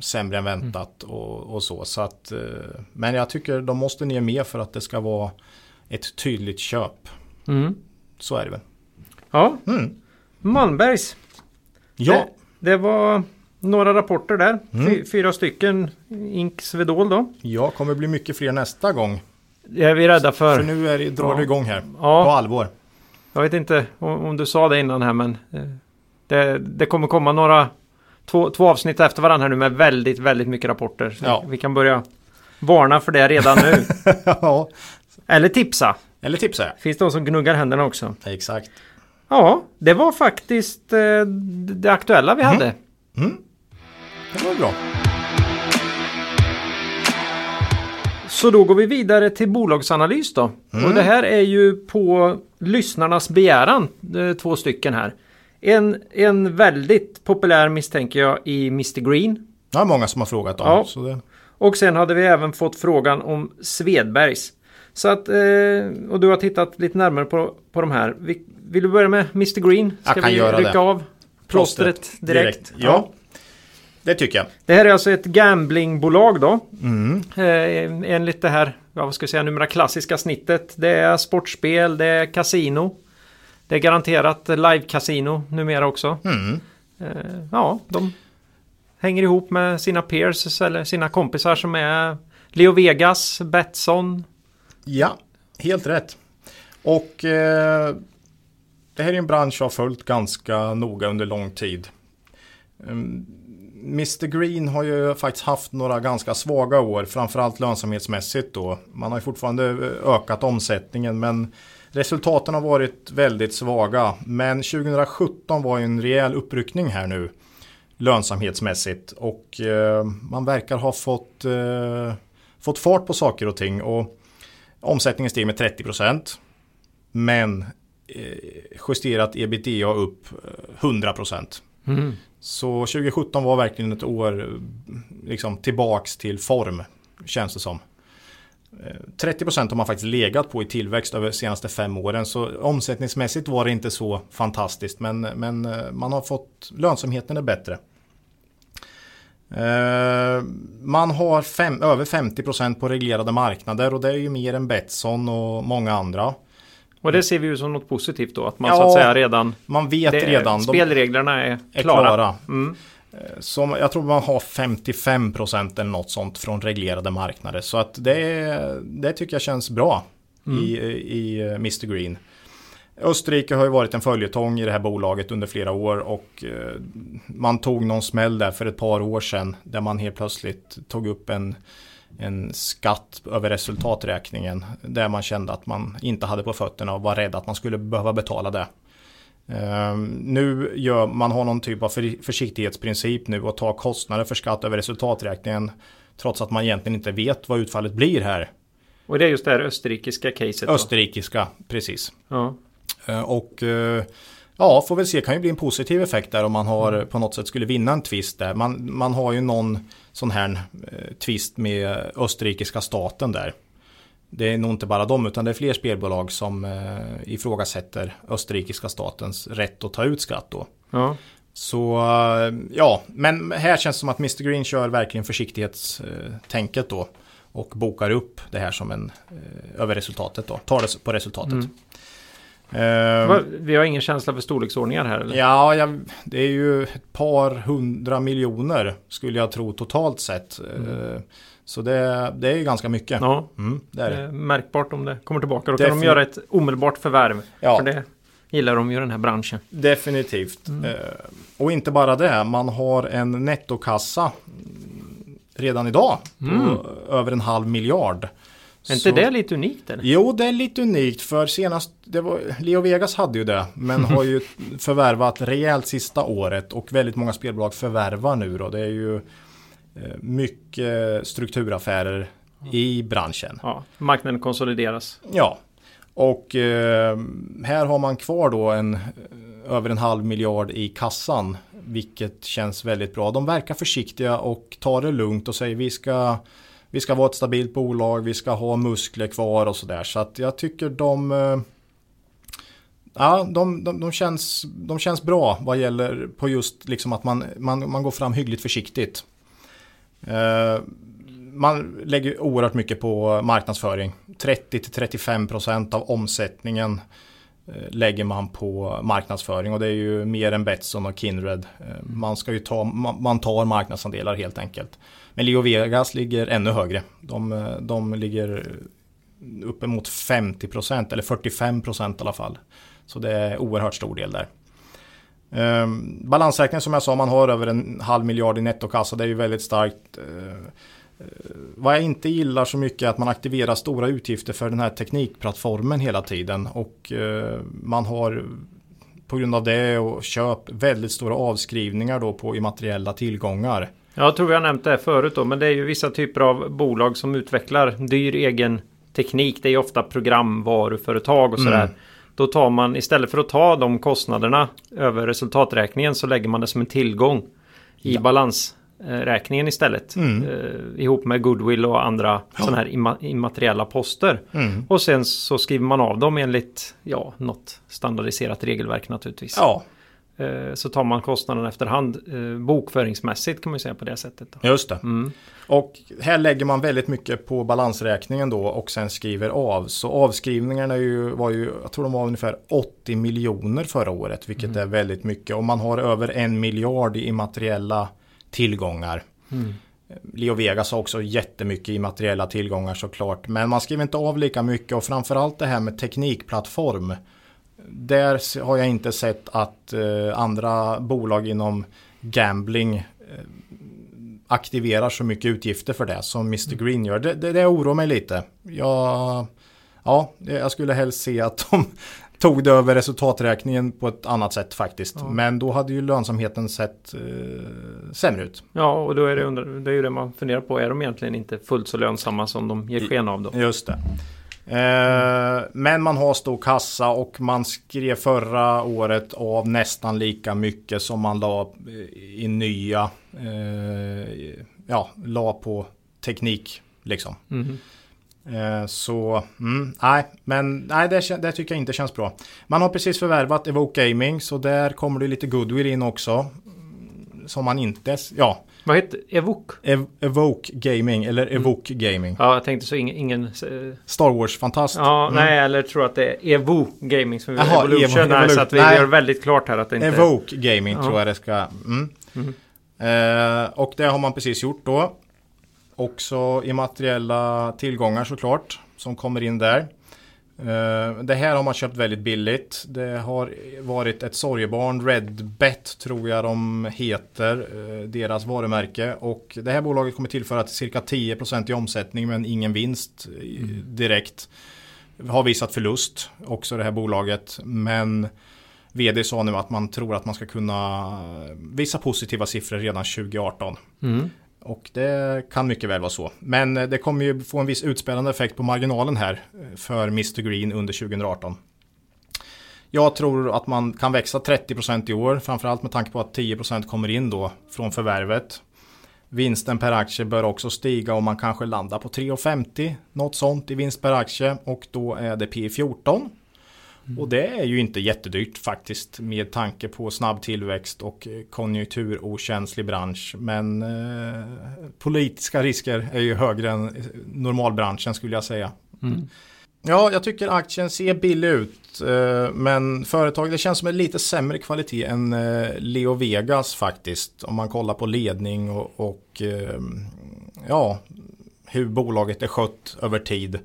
sämre än väntat mm. och, och, så. så att, eh, men jag tycker de måste ner mer för att det ska vara ett tydligt köp. Mm. Så är det väl. Ja, mm. Malmbergs. Ja. Det, det, var några rapporter där. Mm. Fyra stycken. Ink Svedol då. Ja, kommer bli mycket fler nästa gång. Det är vi rädda för. För nu är det, drar det igång här. Ja. På allvar. Jag vet inte om, du sa det innan här men eh, det, det kommer komma några två, två avsnitt efter varandra här nu med väldigt, väldigt mycket rapporter. Ja. Vi kan börja varna för det redan nu. [LAUGHS] ja. Eller tipsa. Eller tipsa. Finns det de som gnuggar händerna också. Exakt. Ja, det var faktiskt eh, det aktuella vi mm. hade. Mm. Det var bra. Så då går vi vidare till bolagsanalys då. Mm. Och det här är ju på lyssnarnas begäran, eh, två stycken här. En, en väldigt populär misstänker jag i Mr Green. Ja, många som har frågat om. Ja. Så det... Och sen hade vi även fått frågan om Svedbergs. Så att, eh, och du har tittat lite närmare på, på de här. Vill du börja med Mr Green? Ska jag kan vi göra rycka det. av plåstret direkt? direkt. Ja. ja. Det tycker jag. Det här är alltså ett gamblingbolag då. Mm. Eh, enligt det här, vad ska jag säga, numera klassiska snittet. Det är sportspel, det är kasino. Det är garanterat live-casino numera också. Mm. Eh, ja, de hänger ihop med sina peers eller sina kompisar som är Leo Vegas, Betsson. Ja, helt rätt. Och eh, det här är en bransch jag har följt ganska noga under lång tid. Um, Mr Green har ju faktiskt haft några ganska svaga år, framförallt lönsamhetsmässigt då. Man har ju fortfarande eh, ökat omsättningen men Resultaten har varit väldigt svaga, men 2017 var ju en rejäl uppryckning här nu lönsamhetsmässigt och eh, man verkar ha fått, eh, fått fart på saker och ting och omsättningen steg med 30 procent. Men eh, justerat ebitda upp eh, 100 procent. Mm. Så 2017 var verkligen ett år liksom tillbaks till form känns det som. Eh, 30% har man faktiskt legat på i tillväxt över de senaste fem åren. Så omsättningsmässigt var det inte så fantastiskt. Men, men eh, man har fått lönsamheten är bättre. Eh, man har fem, över 50% på reglerade marknader och det är ju mer än Betsson och många andra. Och det ser vi ju som något positivt då, att man ja, så att säga redan... Man vet det, redan. Spelreglerna är, är klara. klara. Mm. Eh, som, jag tror man har 55 procent eller något sånt från reglerade marknader. Så att det, det tycker jag känns bra mm. i, i eh, Mr Green. Österrike har ju varit en följetong i det här bolaget under flera år och eh, man tog någon smäll där för ett par år sedan där man helt plötsligt tog upp en, en skatt över resultaträkningen där man kände att man inte hade på fötterna och var rädd att man skulle behöva betala det. Um, nu gör man har någon typ av för, försiktighetsprincip nu och tar kostnader för skatt över resultaträkningen trots att man egentligen inte vet vad utfallet blir här. Och det är just det här österrikiska caset? Då. Österrikiska, precis. Ja. Uh, och uh, ja, får väl se, kan ju bli en positiv effekt där om man har på något sätt skulle vinna en tvist där. Man, man har ju någon sån här uh, tvist med österrikiska staten där. Det är nog inte bara de utan det är fler spelbolag som eh, ifrågasätter österrikiska statens rätt att ta ut skatt då. Ja. Så eh, ja, men här känns det som att Mr Green kör verkligen försiktighetstänket då. Och bokar upp det här som en eh, över resultatet då. Tar det på resultatet. Mm. Uh, vi har ingen känsla för storleksordningar här eller? Ja, jag, det är ju ett par hundra miljoner skulle jag tro totalt sett. Mm. Uh, så det, det är ju ganska mycket. Ja, mm, det är det. Märkbart om det kommer tillbaka. Då Defin kan de göra ett omedelbart förvärv. Ja. För det gillar de ju den här branschen. Definitivt. Mm. Eh, och inte bara det, man har en nettokassa redan idag på mm. över en halv miljard. Är inte det lite unikt? Eller? Jo, det är lite unikt för senast, det var, Leo Vegas hade ju det, men har ju [LAUGHS] förvärvat rejält sista året och väldigt många spelbolag förvärvar nu då. Det är ju Eh, mycket strukturaffärer i branschen. Ja, marknaden konsolideras. Ja, och eh, här har man kvar då en eh, över en halv miljard i kassan. Vilket känns väldigt bra. De verkar försiktiga och tar det lugnt och säger vi ska vi ska vara ett stabilt bolag, vi ska ha muskler kvar och sådär. Så att jag tycker de eh, Ja, de, de, de, känns, de känns bra vad gäller på just liksom att man, man, man går fram hyggligt försiktigt. Eh, man lägger oerhört mycket på marknadsföring. 30-35% av omsättningen eh, lägger man på marknadsföring och det är ju mer än Betsson och Kindred. Eh, man, ska ju ta, man tar marknadsandelar helt enkelt. Men Leo Vegas ligger ännu högre. De, de ligger uppemot 50% eller 45% i alla fall. Så det är oerhört stor del där. Ehm, balansräkningen som jag sa, man har över en halv miljard i nettokassa. Det är ju väldigt starkt. Ehm, vad jag inte gillar så mycket är att man aktiverar stora utgifter för den här teknikplattformen hela tiden. Och uh, man har på grund av det och köp väldigt stora avskrivningar då på immateriella tillgångar. Jag tror har nämnt det förut då, men det är ju vissa typer av bolag som utvecklar dyr egen teknik. Det är ju ofta programvaruföretag och sådär. Mm. Då tar man istället för att ta de kostnaderna över resultaträkningen så lägger man det som en tillgång i ja. balansräkningen istället. Mm. Eh, ihop med goodwill och andra ja. sådana här imma immateriella poster. Mm. Och sen så skriver man av dem enligt ja, något standardiserat regelverk naturligtvis. Ja. Eh, så tar man kostnaden efterhand eh, bokföringsmässigt kan man säga på det sättet. Då. Just det. Mm. Och här lägger man väldigt mycket på balansräkningen då och sen skriver av. Så avskrivningarna ju, var ju, jag tror de var ungefär 80 miljoner förra året, vilket mm. är väldigt mycket. Och man har över en miljard i immateriella tillgångar. Mm. Leo Vegas har också jättemycket immateriella tillgångar såklart. Men man skriver inte av lika mycket och framförallt det här med teknikplattform där har jag inte sett att eh, andra bolag inom gambling eh, aktiverar så mycket utgifter för det som Mr mm. Green gör. Det, det, det oroar mig lite. Jag, ja, jag skulle helst se att de [LAUGHS] tog det över resultaträkningen på ett annat sätt faktiskt. Ja. Men då hade ju lönsamheten sett eh, sämre ut. Ja, och då är det, under, det är ju det man funderar på. Är de egentligen inte fullt så lönsamma som de ger sken av då? Just det. Eh, men man har stor kassa och man skrev förra året av nästan lika mycket som man la i nya. Eh, ja, la på teknik liksom. Mm. Så, mm, nej, men nej, det, det, tycker jag inte känns bra. Man har precis förvärvat Evoke Gaming, så där kommer det lite goodwill in också. Som man inte, ja, vad heter Evoke? Ev Evoke Gaming eller mm. Evoke mm. Gaming. Ja, jag tänkte så ingen... ingen uh... Star Wars-fantast. Ja, mm. nej, eller tror att det är Evo Gaming som Aha, Evolution. Evo, nej, så att vi nej. gör väldigt klart här att det inte Evoke Gaming ja. tror jag det ska... Mm. Mm. Uh, och det har man precis gjort då. Också immateriella tillgångar såklart som kommer in där. Eh, det här har man köpt väldigt billigt. Det har varit ett sorgebarn, Redbet tror jag de heter, eh, deras varumärke. Och det här bolaget kommer tillföra cirka 10% i omsättning men ingen vinst mm. direkt. Har visat förlust också det här bolaget. Men vd sa nu att man tror att man ska kunna visa positiva siffror redan 2018. Mm. Och det kan mycket väl vara så. Men eh, det kommer ju få en viss utspelande effekt på marginalen här eh, för Mr Green under 2018. Jag tror att man kan växa 30% i år, framförallt med tanke på att 10% kommer in då från förvärvet. Vinsten per aktie bör också stiga och man kanske landar på 3,50 något sånt i vinst per aktie och då är det P 14. Och det är ju inte jättedyrt faktiskt med tanke på snabb tillväxt och konjunkturokänslig bransch. Men eh, politiska risker är ju högre än normalbranschen skulle jag säga. Mm. Ja, jag tycker aktien ser billig ut. Eh, men företaget det känns som en lite sämre kvalitet än eh, Leo Vegas faktiskt. Om man kollar på ledning och, och eh, ja, hur bolaget är skött över tid.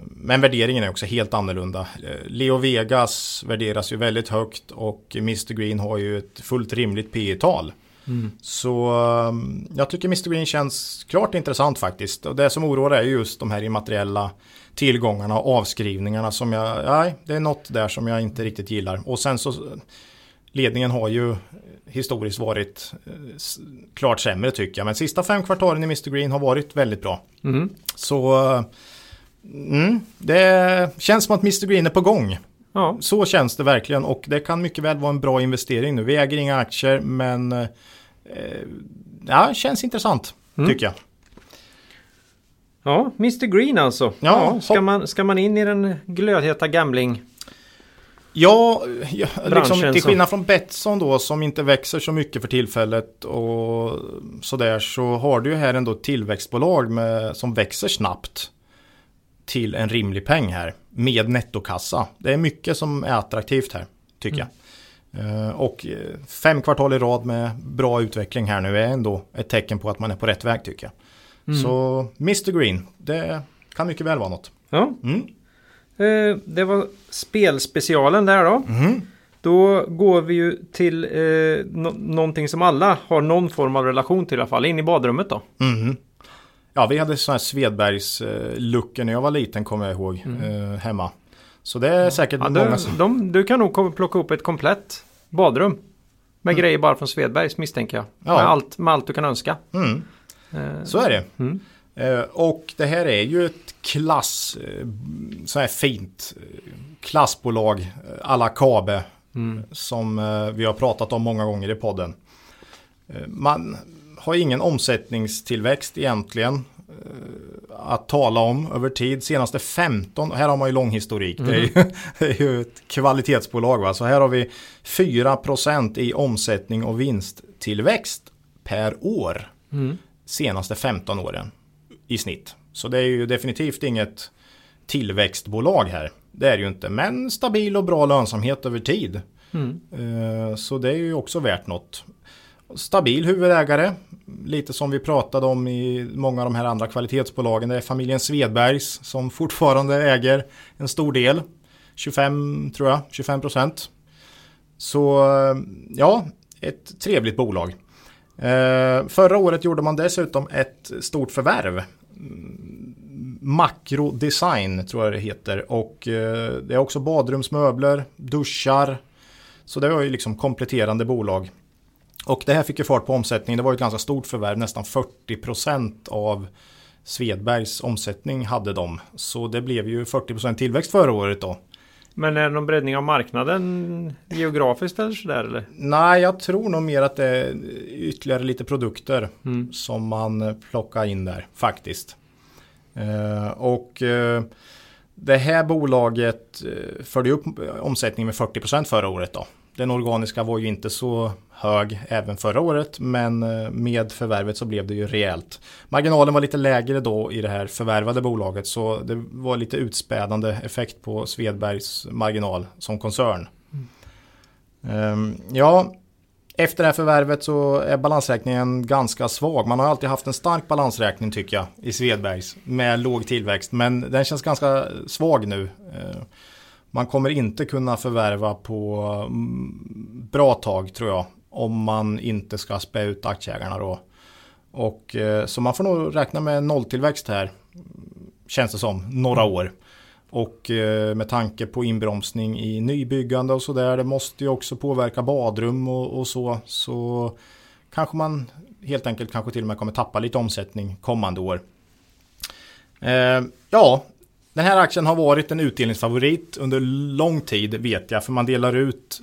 Men värderingen är också helt annorlunda. Leo Vegas värderas ju väldigt högt och Mr Green har ju ett fullt rimligt P tal mm. Så um, jag tycker Mr Green känns klart intressant faktiskt. Och det som oroar är just de här immateriella tillgångarna och avskrivningarna som jag, nej, det är något där som jag inte riktigt gillar. Och sen så ledningen har ju historiskt varit eh, klart sämre tycker jag. Men sista fem kvartalen i Mr Green har varit väldigt bra. Mm. Så Mm, det känns som att Mr Green är på gång. Ja. Så känns det verkligen och det kan mycket väl vara en bra investering nu. Vi äger inga aktier men eh, ja, känns intressant mm. tycker jag. Ja, Mr Green alltså. Ja, ja ska, man, ska man in i den glödheta gambling? Ja, ja liksom, till skillnad från Betsson då som inte växer så mycket för tillfället och sådär så har du ju här ändå ett tillväxtbolag med, som växer snabbt till en rimlig peng här med nettokassa. Det är mycket som är attraktivt här tycker mm. jag. Uh, och eh, fem kvartal i rad med bra utveckling här nu är ändå ett tecken på att man är på rätt väg tycker jag. Mm. Så Mr Green, det kan mycket väl vara något. Ja. Mm. Uh, det var spelspecialen där då. Mm. Då går vi ju till eh, no någonting som alla har någon form av relation till i alla fall, in i badrummet då. Ja, vi hade sådana här Svedbergs luckor när jag var liten kommer jag ihåg mm. eh, hemma. Så det är säkert ja, många som... De, du kan nog plocka upp ett komplett badrum. Med mm. grejer bara från Svedbergs misstänker jag. Ja. Med, allt, med allt du kan önska. Mm. Eh, Så är det. Mm. Eh, och det här är ju ett klass, eh, så här fint eh, klassbolag, eh, alla Kabe. Mm. Som vi har pratat om många gånger i podden. Man, har ingen omsättningstillväxt egentligen eh, att tala om över tid. Senaste 15, här har man ju lång historik. Mm. Det, är ju, mm. [LAUGHS] det, är ju, ett kvalitetsbolag. Va? Så här har vi 4% i omsättning och vinsttillväxt per år. Mm. Senaste 15 åren i snitt. Så det är ju definitivt inget tillväxtbolag här. Det är det ju inte. Men stabil och bra lönsamhet över tid. Mm. Eh, så det är ju också värt något. Stabil huvudägare, lite som vi pratade om i många av de här andra kvalitetsbolagen. Det är familjen Svedbergs som fortfarande äger en stor del. 25 tror jag, 25 procent. Så ja, ett trevligt bolag. Eh, förra året gjorde man dessutom ett stort förvärv. Mm, makrodesign tror jag det heter och eh, det är också badrumsmöbler, duschar. Så det var ju liksom kompletterande bolag. Och det här fick ju fart på omsättningen. Det var ett ganska stort förvärv. Nästan 40% av Svedbergs omsättning hade de. Så det blev ju 40% tillväxt förra året då. Men är det någon breddning av marknaden geografiskt eller sådär? Eller? Nej, jag tror nog mer att det är ytterligare lite produkter mm. som man plockar in där faktiskt. Eh, och eh, det här bolaget eh, förde upp omsättningen med 40% förra året då. Den organiska var ju inte så hög även förra året men eh, med förvärvet så blev det ju rejält. Marginalen var lite lägre då i det här förvärvade bolaget så det var lite utspädande effekt på Svedbergs marginal som koncern. Mm. Ja, efter det här förvärvet så är balansräkningen ganska svag. Man har alltid haft en stark balansräkning tycker jag i Svedbergs med låg tillväxt. Men den känns ganska svag nu. Eh, man kommer inte kunna förvärva på mm, bra tag tror jag. Om man inte ska spä ut aktieägarna då. Och, eh, så man får nog räkna med nolltillväxt här. Känns det som, några år. Och eh, med tanke på inbromsning i nybyggande och sådär. Det måste ju också påverka badrum och, och, så. Så kanske man helt enkelt kanske till och med kommer tappa lite omsättning kommande år. Eh, ja, den här aktien har varit en utdelningsfavorit under lång tid vet jag. För man delar ut,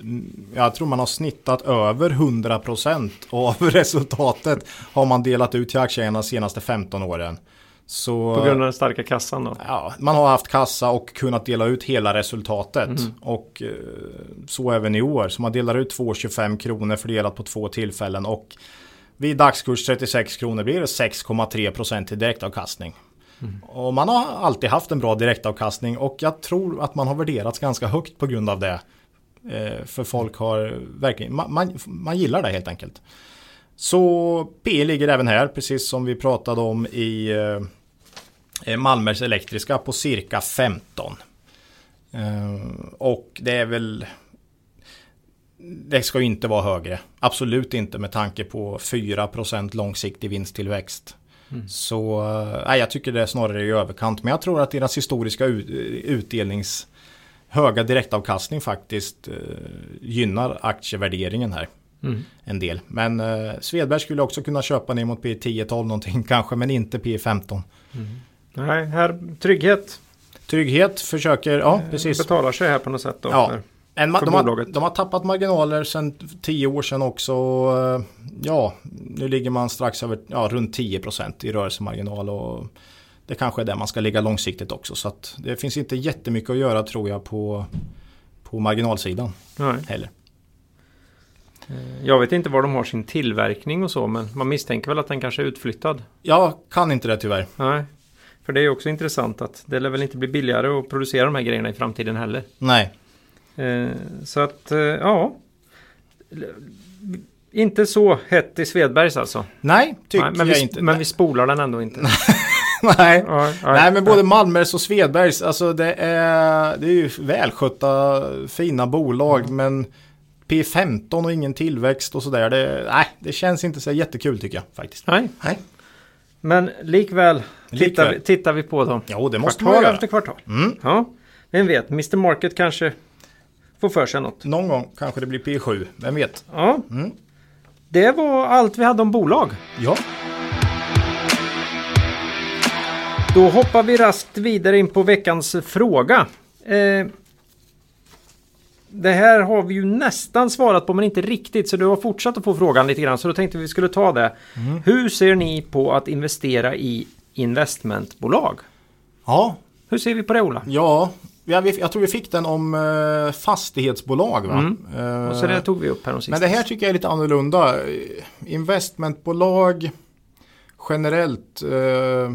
jag tror man har snittat över 100% av [LAUGHS] resultatet har man delat ut till aktieägarna de senaste 15 åren. Så, på grund av den starka kassan då? Ja, man har haft kassa och kunnat dela ut hela resultatet. Mm. Och eh, så även i år. Så man delar ut 2,25 kronor fördelat på två tillfällen. Och vid dagskurs 36 kronor blir det 6,3 procent i direktavkastning. Mm. Och man har alltid haft en bra direktavkastning och jag tror att man har värderats ganska högt på grund av det. Eh, för folk har verkligen, man, man, man gillar det helt enkelt. Så P ligger även här, precis som vi pratade om i eh, eh Malmers elektriska på cirka 15. Eh, och det är väl det ska ju inte vara högre. Absolut inte med tanke på 4% långsiktig vinsttillväxt. Mm. Så eh, nej, jag tycker det är snarare i överkant. Men jag tror att deras historiska utdelnings höga direktavkastning faktiskt gynnar aktievärderingen här. Mm. En del. Men eh, Svedberg skulle också kunna köpa ner mot P10-12 någonting [LAUGHS] kanske. Men inte P15. Mm. Nej, här trygghet. Trygghet försöker, ja eh, precis. Betalar sig här på något sätt då. Ja. En, de, har, de har tappat marginaler sedan tio år sedan också. Eh, ja, nu ligger man strax över, ja, runt 10% i rörelsemarginal. Och det kanske är där man ska ligga långsiktigt också. Så att det finns inte jättemycket att göra tror jag på, på marginalsidan. Nej. Heller. Eh, jag vet inte var de har sin tillverkning och så men man misstänker väl att den kanske är utflyttad. Jag kan inte det tyvärr. Nej. För det är också intressant att det lär väl inte bli billigare att producera de här grejerna i framtiden heller. Nej. Eh, så att, eh, ja. Inte så hett i Svedbergs alltså. Nej, tycker Nej, men jag vi, inte. Men vi spolar den ändå inte. [LAUGHS] nej. Ja, ja, nej, men både Malmers och Svedbergs, alltså det är, det är ju välskötta, fina bolag, mm. men P15 och ingen tillväxt och sådär. Det, nej, det känns inte så jättekul tycker jag faktiskt. Nej. nej. Men likväl, likväl. Tittar, vi, tittar vi på dem. Jo, det måste kvartal man göra. efter kvartal. Mm. Ja, vem vet, Mr Market kanske får för sig något. Någon gång kanske det blir P7, vem vet. Ja. Mm. Det var allt vi hade om bolag. Ja. Då hoppar vi raskt vidare in på veckans fråga. Eh, det här har vi ju nästan svarat på men inte riktigt så du har fortsatt att få frågan lite grann så då tänkte vi skulle ta det. Mm. Hur ser ni på att investera i investmentbolag? Ja. Hur ser vi på det Ola? Ja, jag, tror vi fick den om eh, fastighetsbolag. Va? Mm. Och så det tog vi upp här Men det här tycker jag är lite annorlunda. Investmentbolag generellt. Eh,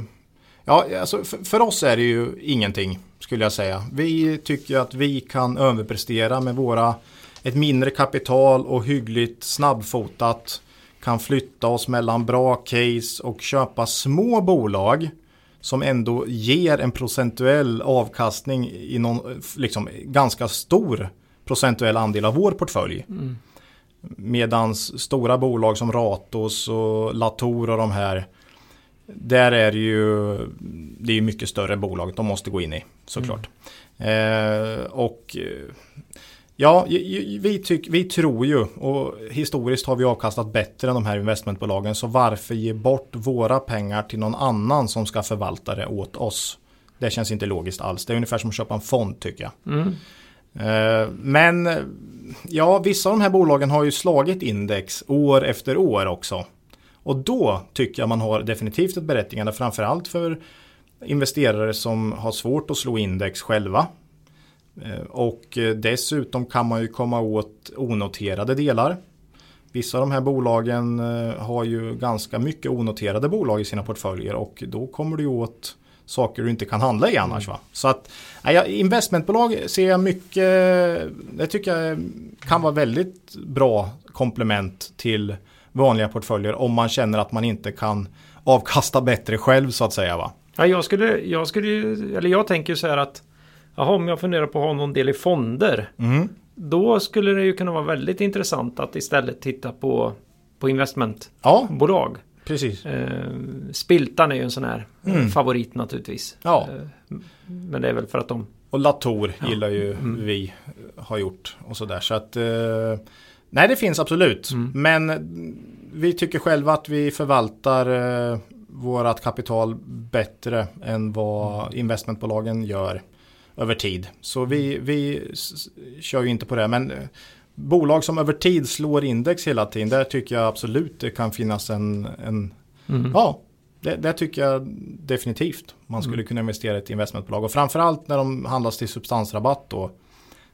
ja, alltså för, för oss är det ju ingenting skulle jag säga. Vi tycker att vi kan överprestera med våra ett mindre kapital och hyggligt snabbfotat kan flytta oss mellan bra case och köpa små bolag som ändå ger en procentuell avkastning i någon liksom, ganska stor procentuell andel av vår portfölj. Mm. Medan stora bolag som Ratos och Latour och de här där är det ju det är mycket större bolag de måste gå in i såklart. Mm. Eh, och ja, vi, tyck, vi tror ju och historiskt har vi avkastat bättre än de här investmentbolagen så varför ge bort våra pengar till någon annan som ska förvalta det åt oss? Det känns inte logiskt alls. Det är ungefär som att köpa en fond tycker jag. Mm. Eh, men ja, vissa av de här bolagen har ju slagit index år efter år också. Och då tycker jag man har definitivt ett berättigande framförallt för investerare som har svårt att slå index själva. Eh, och eh, dessutom kan man ju komma åt onoterade delar. Vissa av de här bolagen eh, har ju ganska mycket onoterade bolag i sina portföljer och då kommer du åt saker du inte kan handla i annars. Va? Så att investmentbolag ser jag mycket, det tycker jag kan vara väldigt bra komplement till vanliga portföljer om man känner att man inte kan avkasta bättre själv så att säga. Va? Ja, jag skulle, jag skulle eller jag tänker så här att Jaha, om jag funderar på att ha någon del i fonder. Mm. Då skulle det ju kunna vara väldigt intressant att istället titta på, på investmentbolag. Ja, precis. Eh, Spiltan är ju en sån här Mm. favorit naturligtvis. Ja. Eh, men det är väl för att de... Och Latour Ja. gillar ju Mm. vi har gjort och sådär. Så att eh, nej, det finns absolut. Mm. Men vi tycker själva att vi förvaltar eh, vårat kapital bättre än vad investmentbolagen gör över tid. Så vi, vi kör ju inte på det. Men eh, bolag som över tid slår index hela tiden, där tycker jag absolut det kan finnas en, en Mm. Ja, det, det tycker jag definitivt. Man skulle Mm. kunna investera i ett investmentbolag. Och framförallt när de handlas till substansrabatt då.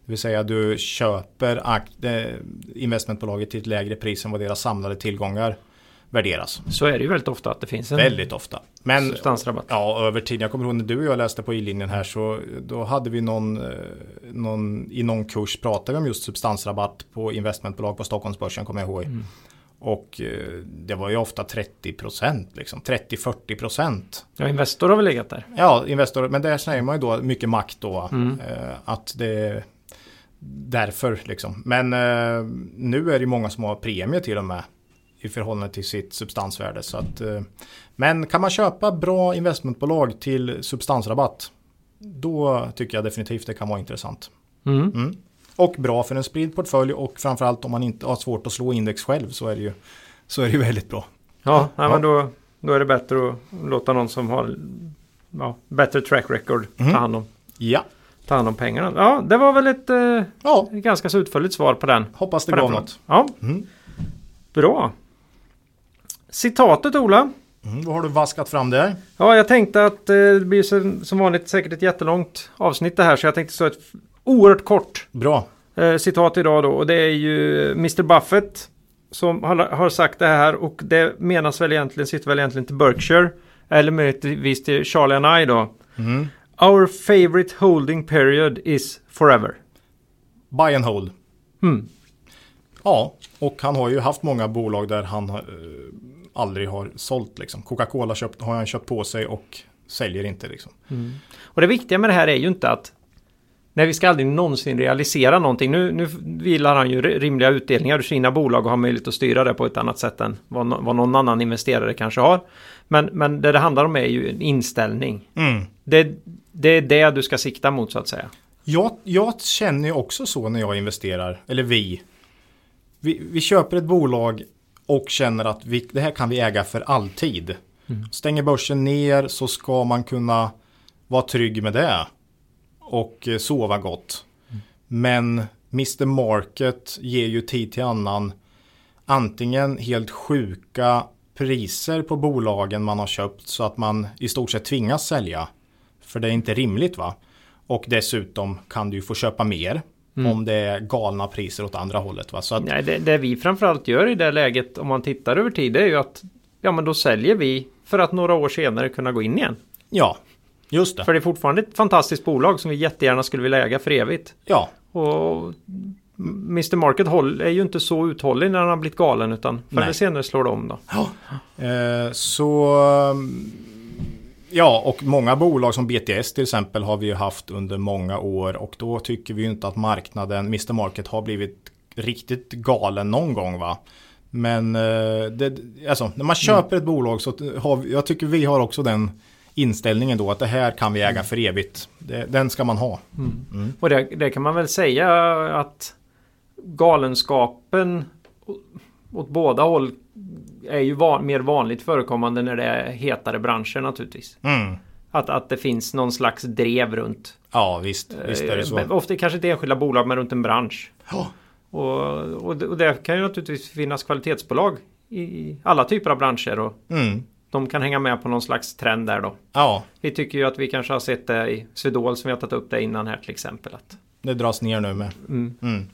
Det vill säga du köper eh, investmentbolaget till ett lägre pris än vad deras samlade tillgångar värderas. Så är det ju väldigt ofta att det finns en Väldigt ofta. Men substansrabatt. ja, över tid. Jag kommer ihåg när du och jag läste på i-linjen här så då hade vi någon, eh, någon i någon kurs pratade vi om just substansrabatt på investmentbolag på Stockholmsbörsen kommer jag ihåg. Mm. Och eh, det var ju ofta 30 procent, liksom 30-40 procent. Ja, Investor har väl legat där. Ja, Investor, men där säger man ju då mycket makt då. Mm. Eh, att det är därför liksom. Men eh, nu är det många som har premie till och med. I förhållande till sitt substansvärde. Så att, eh, men kan man köpa bra investmentbolag till substansrabatt. Då tycker jag definitivt det kan vara intressant. Mm. Mm. Och bra för en spridd portfölj och framförallt om man inte har svårt att slå index själv så är det ju, så är det ju väldigt bra. Ja, Ja. men då, då är det bättre att låta någon som har ja, bättre track record Mm. ta, hand om, Ja, ta hand om pengarna. Ja, det var väl ett eh, ja ganska så utförligt svar på den. hoppas det gav något. Ja, Mm. bra. Citatet Ola. Mm, vad har du vaskat fram där? Ja, jag tänkte att eh, det blir som, som vanligt säkert ett jättelångt avsnitt det här så jag tänkte så ett oerhört kort Bra. eh, citat idag då och det är ju Mr Buffett som har, har sagt det här och det menas väl egentligen, sitter väl egentligen till Berkshire eller möjligtvis till Charlie and I då. Mm. Our favorite holding period is forever. Buy and hold. Hmm. Ja, och han har ju haft många bolag där han eh, aldrig har sålt. Liksom. Coca-Cola köpt, har han köpt på sig och säljer inte. Liksom. Och det viktiga med det här är ju inte att Nej, vi ska aldrig någonsin realisera någonting. Nu, nu vilar han ju rimliga utdelningar ur sina bolag och har möjlighet att styra det på ett annat sätt än vad, no- vad någon annan investerare kanske har. Men, men det det handlar om är ju en inställning. Mm. Det, det är det du ska sikta mot så att säga. Jag, jag känner ju också så när jag investerar, eller vi. Vi, vi köper ett bolag och känner att vi, det här kan vi äga för alltid. Stänger börsen ner så ska man kunna vara trygg med det. Och eh, sova gott. Men Mr Market ger ju tid till annan antingen helt sjuka priser på bolagen man har köpt så att man i stort sett tvingas sälja. För det är inte rimligt va? Och dessutom kan du ju få köpa mer om det är galna priser åt andra hållet. Va? Så att, Nej, det, det vi framförallt gör i det läget om man tittar över tid det är ju att ja, men då säljer vi för att några år senare kunna gå in igen. ja, just det. För det är fortfarande ett fantastiskt bolag som vi jättegärna skulle vilja äga för evigt. Ja, Och Mr Market är ju inte så uthållig när han har blivit galen utan förr eller senare slår det om då. Eh, så ja, och många bolag som BTS till exempel har vi ju haft under många år och då tycker vi ju inte att marknaden, Mr Market har blivit riktigt galen någon gång va. Men eh, det, alltså, när man köper ett bolag så har vi, jag tycker vi har också den inställningen då att det här kan vi äga för evigt. Det, den ska man ha. Och det, det kan man väl säga att galenskapen åt båda håll är ju van, mer vanligt förekommande när det är hetare branscher naturligtvis. Mm. Att, att det finns någon slags drev runt. Ja, visst, visst är det så. Eh, Ofta kanske inte enskilda bolag men runt en bransch. Ja. Och, och, det, och det kan ju naturligtvis finnas kvalitetsbolag i alla typer av branscher och Mm. de kan hänga med på någon slags trend där då. Ja, Vi tycker ju att vi kanske har sett det i Swedol som vi har tagit upp det innan här till exempel. Att Det dras ner nu med. Mm.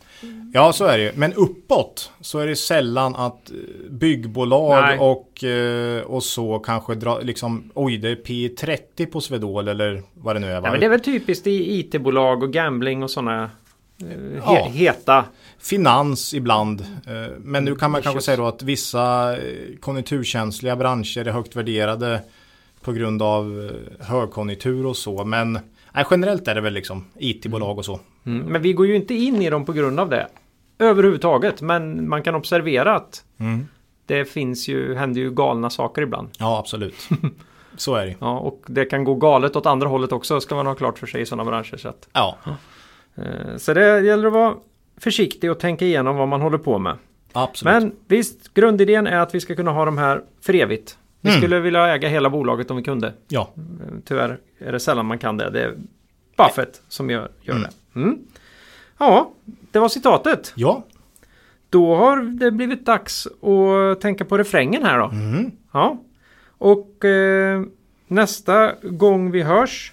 Ja, så är det ju. Men uppåt så är det sällan att eh, byggbolag Nej. och, eh, och så kanske dra, liksom, oj det är P30 på Swedol eller vad det nu är. Va? Ja, men det är väl typiskt i IT-bolag och gambling och sådana eh, he- Ja. heta. Finans ibland. Men nu kan man kanske säga då att vissa konjunkturkänsliga branscher är högt värderade på grund av högkonjunktur och så. Men nej, generellt är det väl liksom IT-bolag och så. Mm. Men vi går ju inte in i dem på grund av det. Överhuvudtaget. Men man kan observera att det finns ju, händer ju galna saker ibland. Ja, absolut. [LAUGHS] Så är det. Ja, och det kan gå galet åt andra hållet också ska man ha klart för sig i sådana branscher. Så, att, Ja, eh, så det gäller att vara försiktig och tänka igenom vad man håller på med. absolut. Men visst, grundidén är att vi ska kunna ha de här för evigt. Vi Mm. skulle vilja äga hela bolaget om vi kunde. Ja, Tyvärr är det sällan man kan det. Det är Buffett som gör, gör det. Mm. Ja, det var citatet. ja. Då har det blivit dags att tänka på refrängen här då. Mm. Ja. Och eh, nästa gång vi hörs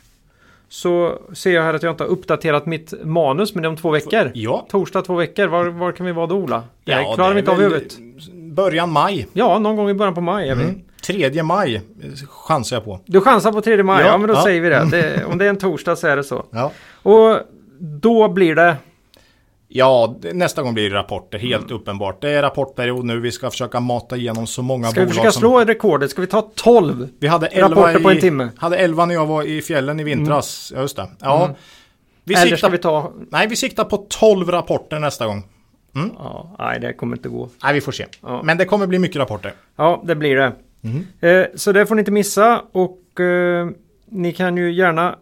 så ser jag här att jag inte har uppdaterat mitt manus men det är om två veckor. Ja. Torsdag två veckor. Var, var kan vi vara då Ola? Det ja, klarar vi inte av huvudet. Början maj. Ja, någon gång i början på maj är vi. Mm. 3 maj eh, chansar jag på. Du chansar på 3 maj? Ja, Ja, men då ja. säger vi det. det. [LAUGHS] Om det är en torsdag så är det så. Ja. Och då blir det... Ja, nästa gång blir det rapporter, helt uppenbart. Det är rapportperiod nu, vi ska försöka mata igenom så många Ska vi bolag försöka som... slå rekordet? Ska vi ta 12? Vi hade 11 rapporter på en i, timme? Mm. hade 11 när jag var i fjällen i vintras. Ja, just det. Ja. Vi, Eller siktar, ska vi ta... nej, vi siktar på 12 rapporter nästa gång. Ja, nej, det kommer inte gå. Nej, vi får se. Ja. Men det kommer bli mycket rapporter. Ja, det blir det. Eh, så det får ni inte missa och eh, ni kan ju gärna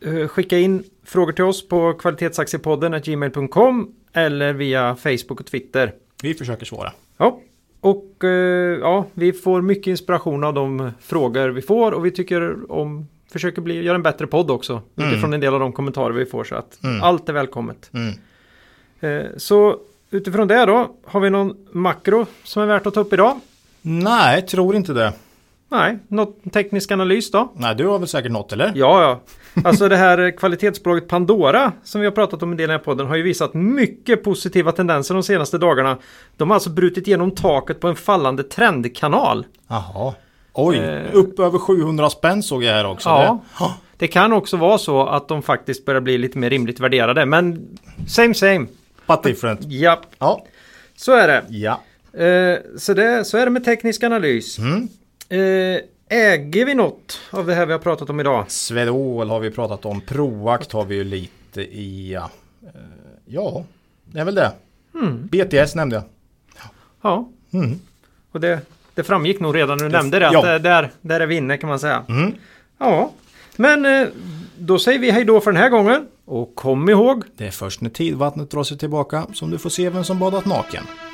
eh, skicka in frågor till oss på kvalitetsaktiepodden gmail.com eller via Facebook och Twitter. Vi försöker svara. Ja, och ja, vi får mycket inspiration av de frågor vi får och vi tycker om försöker bli, göra en bättre podd också utifrån en del av de kommentarer vi får så att allt är välkommet. Mm. Så utifrån det då, har vi någon makro som är värt att ta upp idag? Nej, tror inte det. Nej, något teknisk analys då? Nej, du har väl säkert något, eller? Ja, ja. Alltså det här kvalitetsbolaget Pandora som vi har pratat om en del i den här podden har ju visat mycket positiva tendenser de senaste dagarna. De har alltså brutit igenom taket på en fallande trendkanal. Jaha. Oj, Eh. upp över 700 spänn såg jag här också. Ja. Det, Det kan också vara så att de faktiskt börjar bli lite mer rimligt värderade. Men same same. but different. Ja, Ja. så är det. Ja. Eh, så, det så är det med teknisk analys. Mm. Eh, äger vi något av det här vi har pratat om idag? Svedol har vi pratat om. Proact har vi ju lite i. Ja, Eh, det är väl det. BTS nämnde jag. Ja. Mm. Och det, det framgick nog redan när du nämnde det. Att ja. det- där, där är vi inne kan man säga. Mm. Ja. Men då säger vi hej då för den här gången. Och kom ihåg. Det är först när tidvattnet drar sig tillbaka som du får se vem som badat naken.